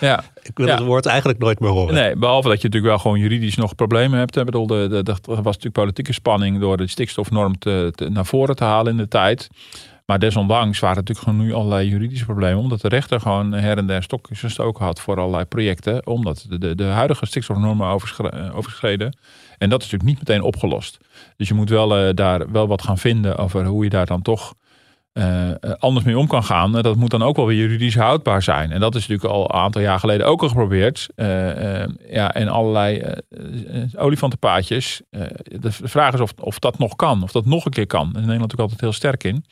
ja. ik wil Ja. het woord eigenlijk nooit meer horen. Nee, behalve dat je natuurlijk wel gewoon juridisch nog problemen hebt. Ik bedoel, de, de, de- er was natuurlijk politieke spanning door de stikstofnorm te, te- naar voren te halen in de tijd. Maar desondanks waren natuurlijk gewoon nu allerlei juridische problemen. Omdat de rechter gewoon her en der stokjes en stoken had voor allerlei projecten. Omdat de, de, de huidige stikstofnormen overschreden. En dat is natuurlijk niet meteen opgelost. Dus je moet wel uh, daar wel wat gaan vinden over hoe je daar dan toch uh, anders mee om kan gaan. Dat moet dan ook wel weer juridisch houdbaar zijn. En dat is natuurlijk al een aantal jaar geleden ook al geprobeerd. Ja, en allerlei olifantenpaadjes. de vraag is of, of dat nog kan. Of dat nog een keer kan. In Nederland natuurlijk altijd heel sterk in.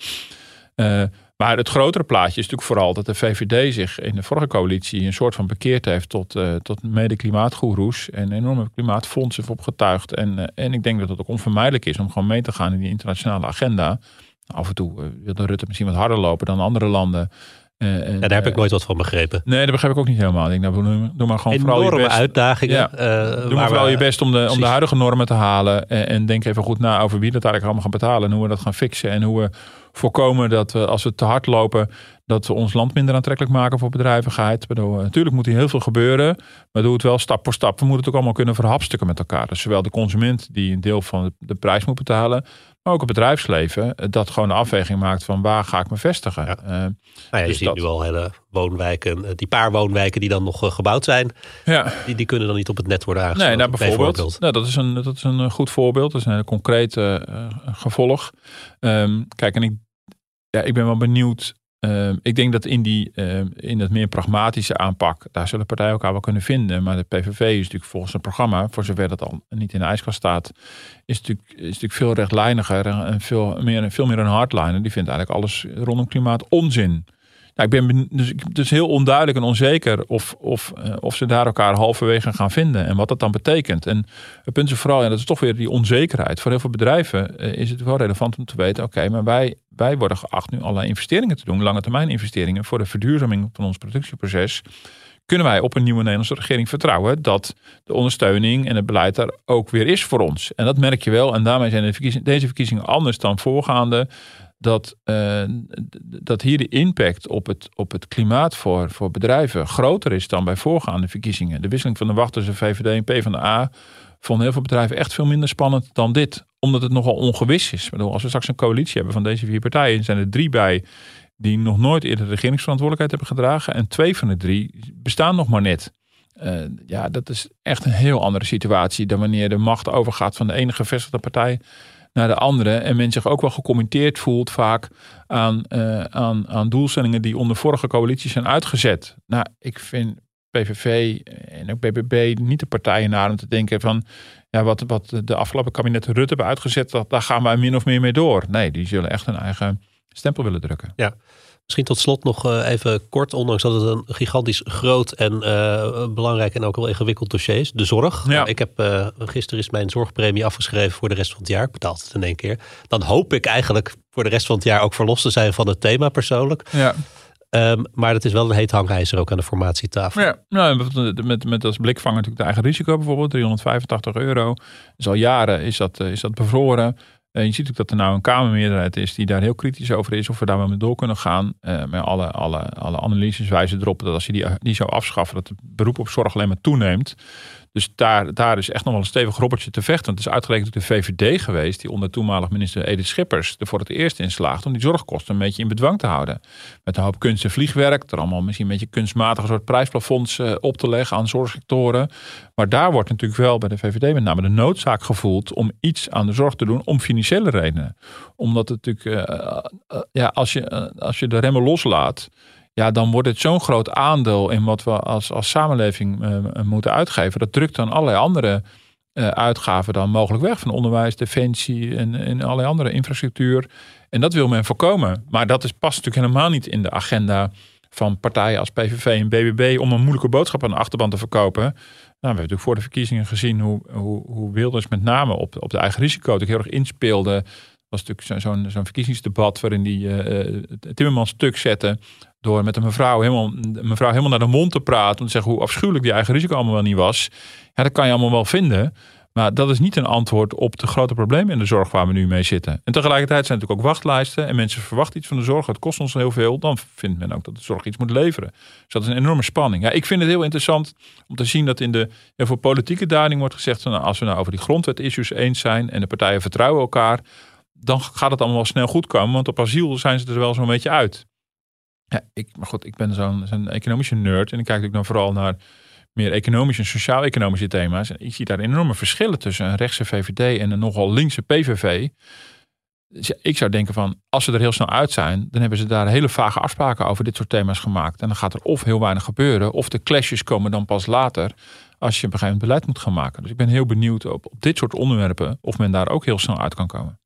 maar het grotere plaatje is natuurlijk vooral dat de VVD zich in de vorige coalitie een soort van bekeerd heeft tot, tot mede klimaatgoeroes en enorme klimaatfondsen opgetuigd. En, en ik denk dat het ook onvermijdelijk is om gewoon mee te gaan in die internationale agenda. Af en toe uh, wilde Rutte misschien wat harder lopen dan andere landen. Uh, en, ja, daar heb ik nooit wat van begrepen. Nee, dat begrijp ik ook niet helemaal. Ik denk, nou, doe maar gewoon vooral je best. uitdagingen. Ja, doe maar vooral je best om de, om de huidige normen te halen. En, en, denk even goed na over wie dat eigenlijk allemaal gaan betalen. En hoe we dat gaan fixen. En hoe we voorkomen dat we, als we te hard lopen, dat we ons land minder aantrekkelijk maken voor bedrijvigheid. Bedoel, natuurlijk moet hier heel veel gebeuren, maar doe het wel stap voor stap. We moeten het ook allemaal kunnen verhapstukken met elkaar. Dus zowel de consument die een deel van de prijs moet betalen, maar ook het bedrijfsleven dat gewoon de afweging maakt van waar ga ik me vestigen. Ja. Uh, nou ja, je dus ziet nu al hele woonwijken, die paar woonwijken die dan nog gebouwd zijn, ja. die, die kunnen dan niet op het net worden aangesloten. Nee, nou, bijvoorbeeld. Nou, dat, is een, dat is een goed voorbeeld, dat is een concreet uh, gevolg. Um, kijk, en ik, ja, ik ben wel benieuwd Ehm, ik denk dat in, die, uh, in het meer pragmatische aanpak, daar zullen partijen elkaar wel kunnen vinden. Maar de PVV is natuurlijk volgens een programma, voor zover dat al niet in de ijskast staat, is natuurlijk, is natuurlijk veel rechtlijniger en veel meer, veel meer een hardliner. Die vindt eigenlijk alles rondom klimaat onzin. Nou, ik ben dus, dus heel onduidelijk en onzeker of, of, uh, of ze daar elkaar halverwege gaan vinden en wat dat dan betekent. En het punt is vooral, en dat is toch weer die onzekerheid. Voor heel veel bedrijven uh, is het wel relevant om te weten: oké, maar wij, wij worden geacht nu allerlei investeringen te doen, lange termijn investeringen voor de verduurzaming van ons productieproces. Kunnen wij op een nieuwe Nederlandse regering vertrouwen dat de ondersteuning en het beleid er ook weer is voor ons? En dat merk je wel. En daarmee zijn deze verkiezingen anders dan voorgaande dat, uh, dat hier de impact op het, op het klimaat voor, voor bedrijven groter is dan bij voorgaande verkiezingen. De wisseling van de wacht tussen VVD en PvdA vonden heel veel bedrijven echt veel minder spannend dan dit. Omdat het nogal ongewis is. Bedoel, als we straks een coalitie hebben van deze vier partijen, zijn er drie bij die nog nooit eerder regeringsverantwoordelijkheid hebben gedragen. En twee van de drie bestaan nog maar net. Uh, ja, dat is echt een heel andere situatie dan wanneer de macht overgaat van de ene gevestigde partij naar de andere. En men zich ook wel gecommenteerd voelt vaak aan, uh, aan, aan doelstellingen die onder vorige coalities zijn uitgezet. Nou, ik vind PVV en ook BBB niet de partijen naar om te denken van ja, wat, wat de afgelopen kabinet Rutte hebben uitgezet, dat, daar gaan wij min of meer mee door. Nee, die zullen echt een eigen stempel willen drukken. Ja. Misschien tot slot nog eh, even kort, ondanks dat het een gigantisch groot en uh, belangrijk en ook wel ingewikkeld dossier is. De zorg. Ja. Ik heb uh, gisteren is mijn zorgpremie afgeschreven voor de rest van het jaar. Ik betaal het in één keer. Dan hoop ik eigenlijk voor de rest van het jaar ook verlost te zijn van het thema persoonlijk. Ja. Um, maar dat is wel een heet hangijzer ook aan de formatietafel. Ja, nou, met, met, met als blikvanger natuurlijk de eigen risico bijvoorbeeld. 385 euro. Dus al jaren is dat, is dat bevroren. Uh, je ziet ook dat er nou een Kamermeerderheid is die daar heel kritisch over is of we daar wel mee door kunnen gaan. Uh, maar alle, alle, alle analyses wijzen erop dat als je die, die zou afschaffen, dat het beroep op zorg alleen maar toeneemt. Dus daar, daar is echt nog wel een stevig robbertje te vechten. Het is uitgerekend de VVD geweest, die onder toenmalig minister Edith Schippers er voor het eerst in slaagt om die zorgkosten een beetje in bedwang te houden. Met een hoop kunst en vliegwerk, er allemaal misschien een beetje kunstmatige soort prijsplafonds uh, op te leggen aan zorgsectoren. Maar daar wordt natuurlijk wel bij de VVD met name de noodzaak gevoeld om iets aan de zorg te doen om financiële redenen. Omdat het natuurlijk, uh, uh, ja, als je, als je de remmen loslaat ja, dan wordt het zo'n groot aandeel in wat we als, als samenleving uh, moeten uitgeven. Dat drukt dan allerlei andere uh, uitgaven dan mogelijk weg. Van onderwijs, defensie en, en allerlei andere infrastructuur. En dat wil men voorkomen. Maar dat is, past natuurlijk helemaal niet in de agenda van partijen als PVV en BBB om een moeilijke boodschap aan de achterban te verkopen. Nou, we hebben natuurlijk voor de verkiezingen gezien hoe, hoe, hoe Wilders met name op, op de eigen risico natuurlijk heel erg inspeelde was natuurlijk zo'n zo'n verkiezingsdebat waarin die uh, Timmermans stuk zette. Door met een mevrouw helemaal, mevrouw helemaal naar de mond te praten. Om te zeggen hoe afschuwelijk die eigen risico allemaal wel niet was. Ja, dat kan je allemaal wel vinden. Maar dat is niet een antwoord op de grote problemen in de zorg waar we nu mee zitten. En tegelijkertijd zijn natuurlijk ook wachtlijsten. En mensen verwachten iets van de zorg. Het kost ons heel veel. Dan vindt men ook dat de zorg iets moet leveren. Dus dat is een enorme spanning. Ja, ik vind het heel interessant om te zien dat in de voor politieke duiding wordt gezegd. Nou, als we nou over die grondwet-issues eens zijn. En de partijen vertrouwen elkaar dan gaat het allemaal wel snel goed komen. Want op asiel zijn ze er wel zo'n beetje uit. Ja, ik, maar goed, ik ben zo'n economische nerd. En ik kijk natuurlijk dan vooral naar meer economische en sociaal-economische thema's. En ik zie daar enorme verschillen tussen een rechtse VVD en een nogal linkse PVV. Dus ik zou denken van, als ze er heel snel uit zijn, dan hebben ze daar hele vage afspraken over dit soort thema's gemaakt. En dan gaat er of heel weinig gebeuren, of de clashes komen dan pas later, als je op een gegeven moment beleid moet gaan maken. Dus ik ben heel benieuwd op, op dit soort onderwerpen, of men daar ook heel snel uit kan komen.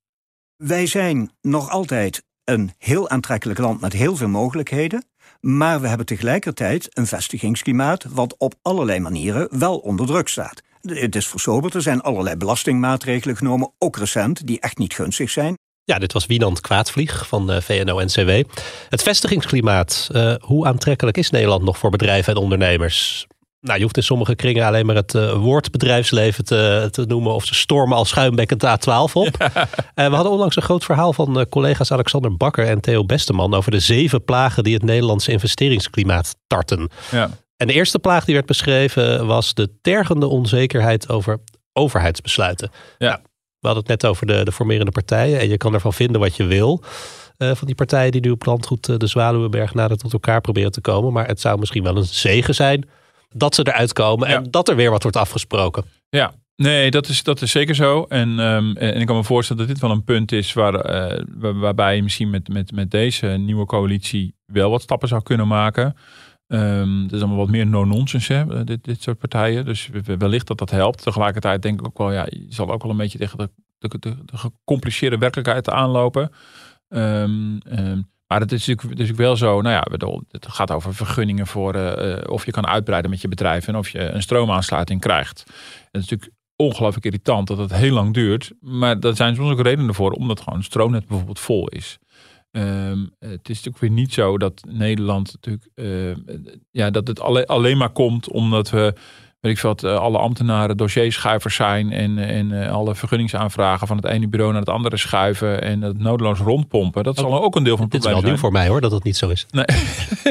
Wij zijn nog altijd een heel aantrekkelijk land met heel veel mogelijkheden. Maar we hebben tegelijkertijd een vestigingsklimaat wat op allerlei manieren wel onder druk staat. Het is versoberd, er zijn allerlei belastingmaatregelen genomen, ook recent, die echt niet gunstig zijn. Ja, dit was Wienand Kwaadvlieg van de VNO-NCW. Het vestigingsklimaat, uh, hoe aantrekkelijk is Nederland nog voor bedrijven en ondernemers? Nou, je hoeft in sommige kringen alleen maar het uh, woord bedrijfsleven te, te, noemen. Of ze stormen al schuimbekkend de A12 op. Ja. Uh, we hadden onlangs een groot verhaal van uh, collega's Alexander Bakker en Theo Besteman. over de zeven plagen die het Nederlandse investeringsklimaat tarten. Ja. En de eerste plaag die werd beschreven was de tergende onzekerheid over overheidsbesluiten. Ja. Nou, we hadden het net over de, de formerende partijen. En je kan ervan vinden wat je wil. van die partijen die nu op landgoed de Zwaluwenberg nader tot elkaar proberen te komen. Maar het zou misschien wel een zegen zijn dat ze eruit komen en dat er weer wat wordt afgesproken. Ja, Nee, dat is, dat is zeker zo. En, um, en ik kan me voorstellen dat dit wel een punt is waar, uh, waarbij je misschien met, met, met deze nieuwe coalitie wel wat stappen zou kunnen maken. Um, het is allemaal wat meer no-nonsense, hè, dit, dit soort partijen. Dus wellicht dat dat helpt. Tegelijkertijd denk ik ook wel, ja, je zal ook wel een beetje tegen de, de, de, de gecompliceerde werkelijkheid aanlopen. Um, maar het is natuurlijk, natuurlijk wel zo, nou ja, het gaat over vergunningen voor uh, of je kan uitbreiden met je bedrijf en of je een stroomaansluiting krijgt. Het is natuurlijk ongelooflijk irritant dat het heel lang duurt. Maar daar zijn soms ook redenen voor, omdat gewoon het stroomnet bijvoorbeeld vol is. Um, het is natuurlijk weer niet zo dat Nederland natuurlijk, uh, ja, dat het alleen, alleen maar komt omdat we weet ik wat, eh, alle ambtenaren dossierschuivers zijn en, en uh, alle vergunningsaanvragen van het ene bureau naar het andere schuiven en het nodeloos rondpompen. Dat zal ook een deel van het probleem zijn. Dit is wel nieuw voor mij hoor, dat het niet zo is. Nee,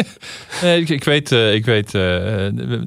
nee ik, ik, weet, ik, weet,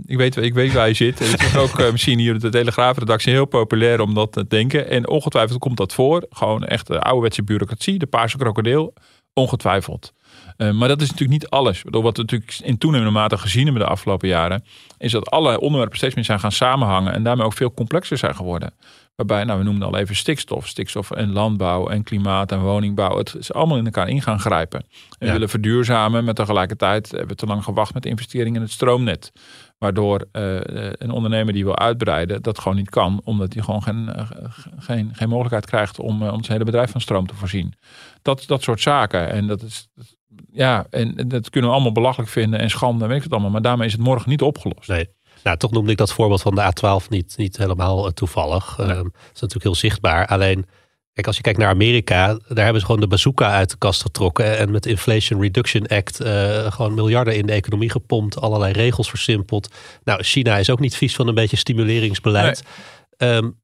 ik, weet, ik weet waar je zit. Het is ook misschien hier de Telegraafredactie heel populair om dat te denken. En ongetwijfeld komt dat voor. Gewoon echt de ouderwetse bureaucratie, de paarse krokodil. Ongetwijfeld. Uh, maar dat is natuurlijk niet alles. Wat we natuurlijk in toenemende mate gezien hebben de afgelopen jaren, is dat alle onderwerpen steeds meer zijn gaan samenhangen en daarmee ook veel complexer zijn geworden. Waarbij, nou, we noemden al even stikstof, stikstof en landbouw en klimaat en woningbouw. Het is allemaal in elkaar in gaan grijpen. En we willen verduurzamen, maar tegelijkertijd hebben we te lang gewacht met investeringen in het stroomnet. Waardoor uh, een ondernemer die wil uitbreiden, dat gewoon niet kan, omdat hij gewoon geen, uh, geen, geen mogelijkheid krijgt om, om zijn hele bedrijf van stroom te voorzien. Dat, dat soort zaken. En dat is, ja, en dat kunnen we allemaal belachelijk vinden en schande, weet ik het allemaal. Maar daarmee is het morgen niet opgelost. Nee. Nou, toch noemde ik dat voorbeeld van de A12 niet, niet helemaal toevallig. Nee. Um, dat is natuurlijk heel zichtbaar. Alleen, kijk, als je kijkt naar Amerika, daar hebben ze gewoon de bazooka uit de kast getrokken. En met de Inflation Reduction Act uh, gewoon miljarden in de economie gepompt. Allerlei regels versimpeld. Nou, China is ook niet vies van een beetje stimuleringsbeleid. Nee. Um,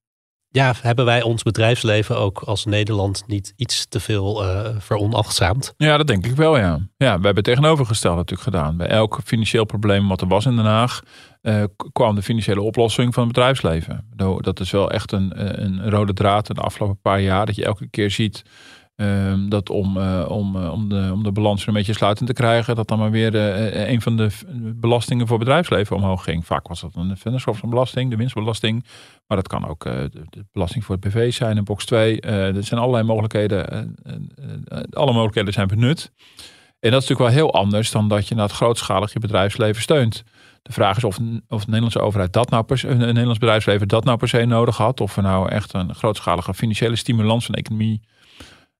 ja, hebben wij ons bedrijfsleven ook als Nederland niet iets te veel uh, veronachtzaamd? Ja, dat denk ik wel, ja. Ja, we hebben het tegenovergesteld natuurlijk gedaan. Bij elk financieel probleem wat er was in Den Haag, uh, kwam de financiële oplossing van het bedrijfsleven. Dat is wel echt een, een rode draad in de afgelopen paar jaar, dat je elke keer ziet Um, dat om, uh, om, de, om de balans een beetje sluitend te krijgen, dat dan maar weer een van de belastingen voor bedrijfsleven omhoog ging. Vaak was dat een vennootschapsbelasting, de winstbelasting. Maar dat kan ook de, de, belasting voor het BV zijn, een box 2. er zijn allerlei mogelijkheden. alle mogelijkheden zijn benut. En dat is natuurlijk wel heel anders dan dat je naar het grootschalig je bedrijfsleven steunt. De vraag is of, of de Nederlandse overheid dat nou per se, een Nederlands bedrijfsleven dat nou per se nodig had. Of we nou echt een grootschalige financiële stimulans van de economie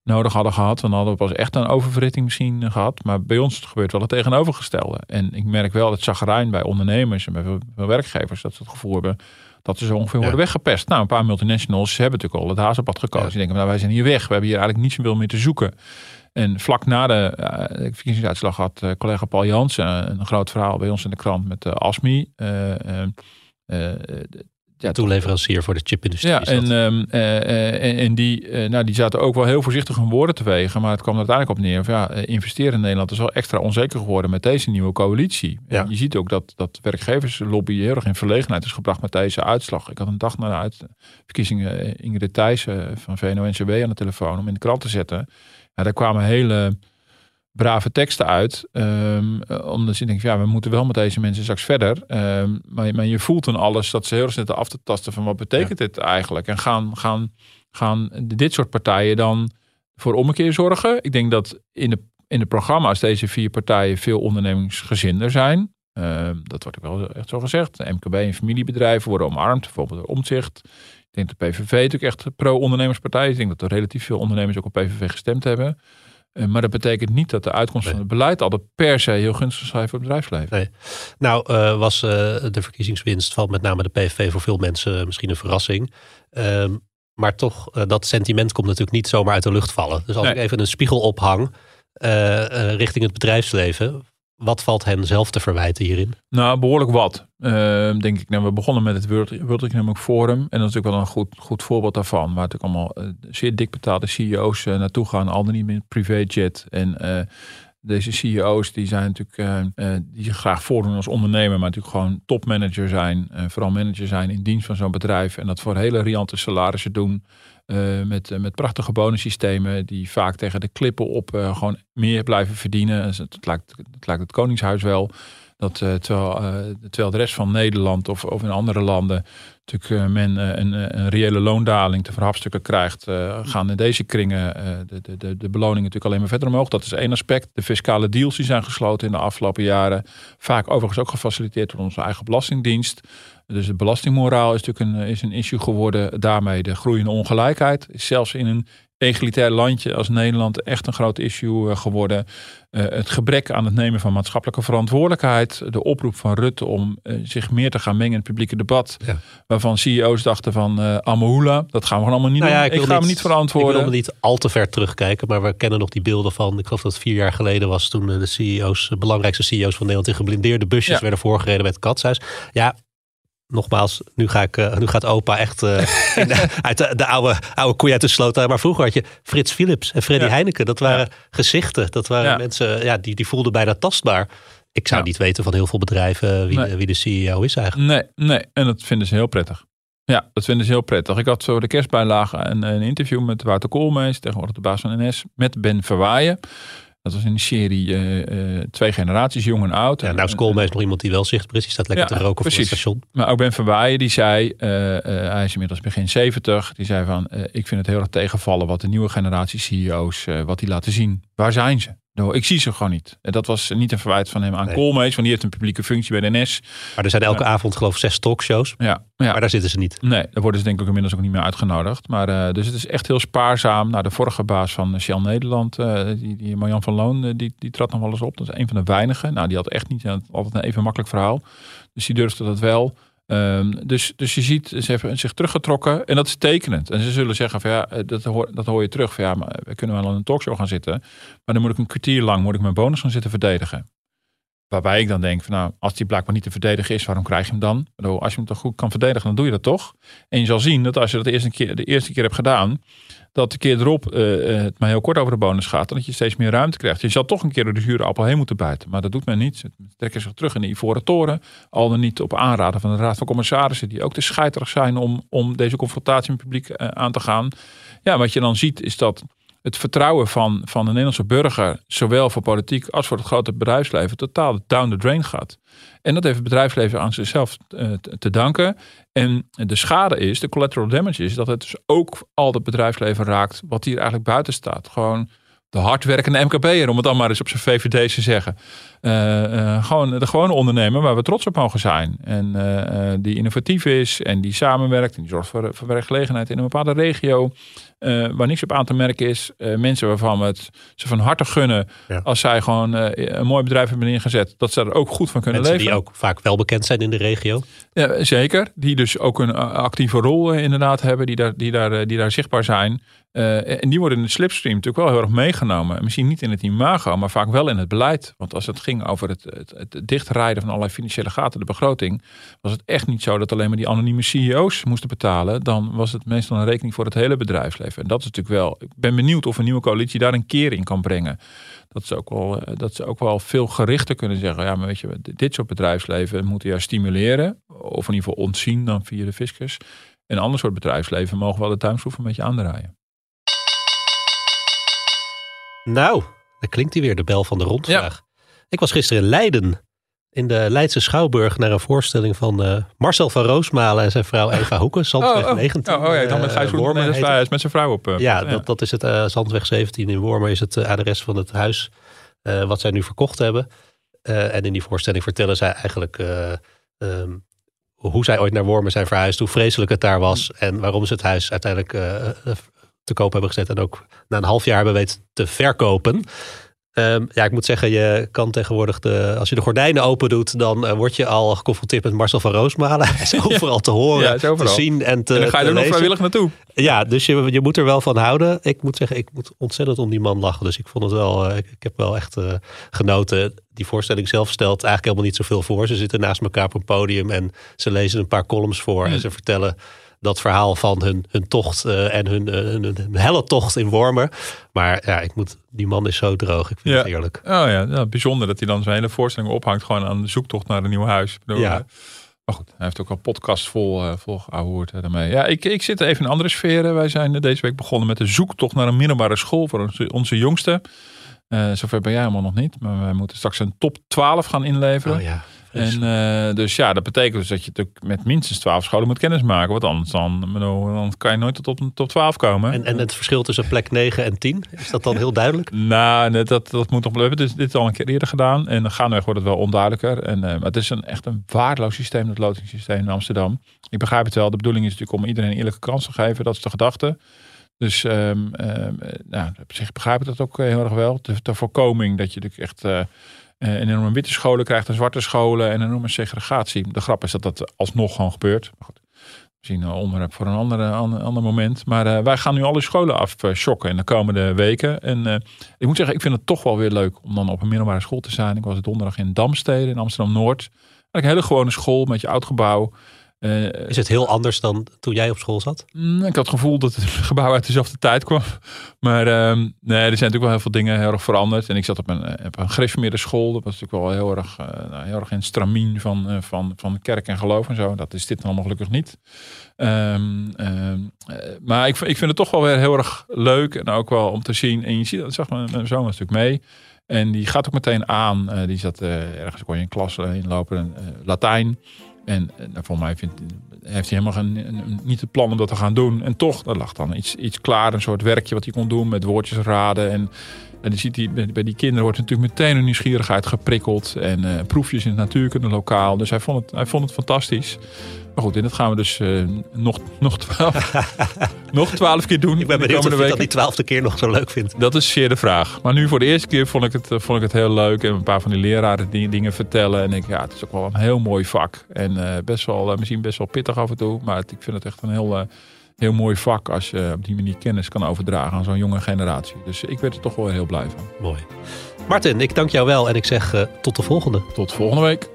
nodig hadden gehad. Dan hadden we pas echt een oververhitting misschien gehad. Maar bij ons gebeurt wel het tegenovergestelde. En ik merk wel het zagrijn bij ondernemers en bij veel werkgevers dat ze het gevoel hebben dat ze zo ongeveer worden weggepest. Nou, een paar multinationals hebben natuurlijk al het hazenpad gekozen. Die denken, nou, wij zijn hier weg. We hebben hier eigenlijk niet zoveel meer te zoeken. En vlak na de uh, verkiezingsuitslag had uh, collega Paul Jansen een groot verhaal bij ons in de krant met uh, ASMI ja, toeleverancier voor de chipindustrie. Ja, en, um, en, en, die, nou, die zaten ook wel heel voorzichtig hun woorden te wegen. Maar het kwam er uiteindelijk op neer. Van, ja, investeren in Nederland is wel extra onzeker geworden met deze nieuwe coalitie. Ja. je ziet ook dat, dat werkgeverslobby heel erg in verlegenheid is gebracht met deze uitslag. Ik had een dag na de verkiezingen Ingrid Thijssen van VNO-NCW aan de telefoon om in de krant te zetten. Ja, daar kwamen hele brave teksten uit. Um, omdat je denkt, ja, we moeten wel met deze mensen straks verder. Um, maar, maar, je voelt dan alles dat ze heel zitten af te tasten van wat betekent dit eigenlijk? En gaan, gaan, gaan dit soort partijen dan voor ommekeer zorgen? Ik denk dat in de, in de programma's deze vier partijen veel ondernemingsgezinder zijn. Uh, dat wordt ook wel echt zo gezegd. MKB en familiebedrijven worden omarmd, bijvoorbeeld door omzicht. Denk de PVV natuurlijk echt pro-ondernemerspartij is. Ik denk dat er relatief veel ondernemers ook op PVV gestemd hebben. Eh, maar dat betekent niet dat de uitkomst van het beleid altijd per se heel gunstig zijn voor het bedrijfsleven. Nee. Nou, uh, was uh, de verkiezingswinst van met name de PVV voor veel mensen misschien een verrassing. Uh, maar toch, dat sentiment komt natuurlijk niet zomaar uit de lucht vallen. Dus als nee. ik even een spiegel ophang richting het bedrijfsleven. Wat valt hen zelf te verwijten hierin? Nou, behoorlijk wat. Uh, denk ik. Nou, we begonnen met het World, World Economic Forum. En dat is natuurlijk wel een goed, goed voorbeeld daarvan. Waar natuurlijk allemaal uh, zeer dik betaalde CEO's uh, naartoe gaan. Al dan niet met privéjet. En eh, deze CEO's die zijn natuurlijk die zich graag voordoen als ondernemer. Maar natuurlijk gewoon topmanager zijn. vooral manager zijn in dienst van zo'n bedrijf. En dat voor hele riante salarissen doen. Met, met prachtige bonussystemen die vaak tegen de klippen op gewoon meer blijven verdienen. Dus het lijkt het Koningshuis wel. Dat terwijl, terwijl de rest van Nederland of, of in andere landen natuurlijk men een, een, reële loondaling te verhapstukken krijgt, gaan in deze kringen de, de, de, de beloningen natuurlijk alleen maar verder omhoog. Dat is één aspect. De fiscale deals die zijn gesloten in de afgelopen jaren, vaak overigens ook gefaciliteerd door onze eigen belastingdienst. Dus de belastingmoraal is natuurlijk een, is een issue geworden. Daarmee de groeiende ongelijkheid. Zelfs in een egalitair landje als Nederland echt een groot issue eh, geworden. Uh, het gebrek aan het nemen van maatschappelijke verantwoordelijkheid. De oproep van Rutte om uh, zich meer te gaan mengen in het publieke debat. Ja. Waarvan CEO's dachten van uh, Amahula, dat gaan we gewoon allemaal niet nou ja. Ik, ik ga me niet verantwoorden. Ik wil niet al te ver terugkijken, maar we kennen nog die beelden van, ik geloof dat het vier jaar geleden was, toen de CEO's, de belangrijkste CEO's van Nederland in geblindeerde busjes ja. werden voorgereden met het katshuis. Ja, nogmaals, nu, ga ik, uh, nu gaat opa echt uh, de, uit de, de, oude, oude koeien uit de sloot. Maar vroeger had je Frits Philips en Freddy ja. Heineken. Dat waren ja. gezichten. Dat waren ja. mensen ja, die, die voelden bijna tastbaar. Ik zou niet weten van heel veel bedrijven wie, nee. wie de CEO is eigenlijk. Nee, nee, en dat vinden ze heel prettig. Ja, dat vinden ze heel prettig. Ik had zo de kerstbijlage een, een interview met Wouter Koolmees, tegenwoordig de baas van NS, met Ben Verwaaien. Dat was in de serie uh, uh, twee generaties, jong en oud. Ja, nou is Koolmees nog iemand die wel zichtbaar is. Die staat lekker ja, te roken precies. voor het station. Maar ook Ben van Waaien, die zei, uh, hij is inmiddels begin 70. Die zei van, ik vind het heel erg tegenvallen wat de nieuwe generatie CEO's, wat die laten zien. Waar zijn ze? Nou, ik zie ze gewoon niet. En dat was niet een verwijt van hem aan nee. Koolmees, want die heeft een publieke functie bij de NS. Maar er zijn elke avond geloof ik zes talkshows. Ja, ja. Maar daar zitten ze niet. Nee, daar worden ze denk ik inmiddels ook niet meer uitgenodigd. Maar uh, dus het is echt heel spaarzaam. Nou, de vorige baas van Shell Nederland, uh, die, die Marjan van Loon, die, die trad nog wel eens op. Dat is een van de weinigen. Nou, die had echt niet altijd een even makkelijk verhaal. Dus die durfde dat wel. Um, dus, dus je ziet, ze hebben zich teruggetrokken en dat is tekenend. En ze zullen zeggen van ja, dat hoor, dat hoor je terug. Van ja, maar we kunnen wel in een talkshow gaan zitten. Maar dan moet ik een kwartier lang moet ik mijn bonus gaan zitten verdedigen. Waarbij ik dan denk van nou, als die blijkbaar niet te verdedigen is, waarom krijg je hem dan? Als je hem toch goed kan verdedigen, dan doe je dat toch. En je zal zien dat als je dat de eerste keer, de eerste keer hebt gedaan, dat de keer erop uh, het maar heel kort over de bonus gaat. En dat je steeds meer ruimte krijgt. Je zal toch een keer door de zure appel heen moeten bijten. Maar dat doet men niet. Ze trekken zich terug in de Ivoren Toren. Al dan niet op aanraden van de Raad van Commissarissen. Die ook te scheiterig zijn om, om deze confrontatie met het publiek uh, aan te gaan. Ja, wat je dan ziet is dat het vertrouwen van, van de Nederlandse burger, zowel voor politiek als voor het grote bedrijfsleven, totaal down the drain gaat. En dat heeft het bedrijfsleven aan zichzelf te, te danken. En de schade is, de collateral damage is, dat het dus ook al het bedrijfsleven raakt wat hier eigenlijk buiten staat. Gewoon de hardwerkende MKB'er, om het dan maar eens op zijn VVD te zeggen. Uh, uh, gewoon de gewone ondernemer waar we trots op mogen zijn. En uh, die innovatief is en die samenwerkt en die zorgt voor, voor werkgelegenheid in een bepaalde regio. waar niks op aan te merken is. mensen waarvan we het ze van harte gunnen ja. als zij gewoon een mooi bedrijf hebben ingezet. Dat ze er ook goed van kunnen mensen leven. die ook vaak wel bekend zijn in de regio. Ja, zeker. Die dus ook een actieve rol inderdaad hebben. Die daar, die, daar, die daar zichtbaar zijn. Uh, en die worden in de slipstream natuurlijk wel heel erg meegenomen. Misschien niet in het imago, maar vaak wel in het beleid. Want als het ging over het, het, dichtrijden van allerlei financiële gaten, de begroting, was het echt niet zo dat alleen maar die anonieme CEO's moesten betalen. Dan was het meestal een rekening voor het hele bedrijfsleven. En dat is natuurlijk wel. Ik ben benieuwd of een nieuwe coalitie daar een keer in kan brengen. Dat ze ook wel, dat ze ook wel veel gerichter kunnen zeggen. Ja, maar weet je, dit soort bedrijfsleven moeten juist stimuleren. Of in ieder geval ontzien dan via de fiscus. En ander soort bedrijfsleven mogen wel de tuinschroef een beetje aandraaien. Nou, dan klinkt hij weer, de bel van de rondvraag. Ik was gisteren in Leiden, in de Leidse Schouwburg, naar een voorstelling van uh, Marcel van Roosmalen en zijn vrouw Eva Hoeken, Zandweg oh, oh. 19. Oh, oh ja, dan met Gijs uh, Wormer. Nee, hij is met zijn vrouw op. Uh, ja, dat, dat is het Zandweg 17 in Wormer, is het adres van het huis wat zij nu verkocht hebben. en in die voorstelling vertellen zij eigenlijk um, hoe zij ooit naar Wormer zijn verhuisd, hoe vreselijk het daar was en waarom ze het huis uiteindelijk te koop hebben gezet en ook na een half jaar hebben weten te verkopen. Um, ja, ik moet zeggen, je kan tegenwoordig, de, als je de gordijnen open doet, dan uh, word je al geconfronteerd met Marcel van Roosmalen. Hij is overal te horen, ja, te zien en te En dan ga je er nog vrijwillig naartoe. Ja, dus je, je moet er wel van houden. Ik moet zeggen, ik moet ontzettend om die man lachen. Dus ik vond het wel, uh, ik, ik, heb wel echt uh, genoten. Die voorstelling zelf stelt eigenlijk helemaal niet zoveel voor. Ze zitten naast elkaar op een podium en ze lezen een paar columns voor. Hmm. En ze vertellen dat verhaal van hun, hun tocht uh, en hun, uh, hun, hun, helle tocht in Wormer. Maar ja, ik moet, die man is zo droog. Ik vind ja. het heerlijk. Oh ja, ja, bijzonder dat hij dan zijn hele voorstelling ophangt. Gewoon aan de zoektocht naar een nieuw huis. Bedoel, ja. Maar goed, hij heeft ook al podcast vol, uh, vol gehoord daarmee. Ja, ik, ik zit even in andere sferen. Wij zijn deze week begonnen met de zoektocht naar een middelbare school voor onze, onze jongste. Uh, zover ben jij helemaal nog niet. Maar wij moeten straks een top 12 gaan inleveren. Oh ja. En uh, dus ja, dat betekent dus dat je natuurlijk met minstens 12 scholen moet kennismaken. Want anders dan, dan kan je nooit tot een top 12 komen. En, en het verschil tussen plek 9 en 10, is dat dan heel duidelijk? nou, dat, dat moet nog blijven. Dus dit is al een keer eerder gedaan. En dan gaandeweg wordt het wel onduidelijker. En, uh, maar het is een, echt een waardeloos systeem, dat lotingssysteem in Amsterdam. Ik begrijp het wel. De bedoeling is natuurlijk om iedereen een eerlijke kans te geven. Dat is de gedachte. Dus um, um, nou, op zich begrijp ik dat ook heel erg wel. De, de voorkoming dat je natuurlijk echt... Uh, een enorme witte scholen krijgt en zwarte scholen en een enorme segregatie. De grap is dat dat alsnog gewoon gebeurt. Goed, misschien een onderwerp voor een andere, ander, ander moment. Maar uh, wij gaan nu alle scholen afschokken in de komende weken. En ik moet zeggen, ik vind het toch wel weer leuk om dan op een middelbare school te zijn. Ik was donderdag in Damstede in Amsterdam-Noord. Een hele gewone school met je oud gebouw. Uh, is het heel anders dan toen jij op school zat? Ik had het gevoel dat het gebouw uit dezelfde tijd kwam. Maar uh, nee, er zijn natuurlijk wel heel veel dingen heel erg veranderd. En ik zat op een, op een school. Dat was natuurlijk wel heel erg, uh, nou, heel erg in het stramien van, van, van kerk en geloof en zo. Dat is dit allemaal gelukkig niet. Um, maar ik, ik vind het toch wel weer heel erg leuk. En ook wel om te zien. En je ziet dat, zag mijn, mijn zoon was natuurlijk mee. En die gaat ook meteen aan. die zat ergens, kon je in klas inlopen. Latijn. En uh, voor mij vindt, heeft hij helemaal geen, een, niet het plan om dat te gaan doen. En toch, er lag dan iets, iets klaar, een soort werkje wat hij kon doen met woordjes raden. En, en je ziet die, bij die kinderen wordt natuurlijk meteen een nieuwsgierigheid geprikkeld. En uh, proefjes in het natuurkunde lokaal. Dus hij vond het, hij vond het fantastisch. Maar goed, en dat gaan we dus uh, nog, nog, twaalf, nog twaalf keer doen. Ik ben benieuwd of je dat die twaalfde keer nog zo leuk vindt. Dat is zeer de vraag. Maar nu voor de eerste keer vond ik het, vond ik het heel leuk. En een paar van die leraren die dingen vertellen. En ik ja, het is ook wel een heel mooi vak. En uh, best wel, misschien best wel pittig af en toe. Maar het, ik vind het echt een heel, heel mooi vak. Als je op die manier kennis kan overdragen aan zo'n jonge generatie. Dus ik werd er toch wel heel blij van. Mooi. Martin, ik dank jou wel. En ik zeg tot de volgende. Tot volgende week.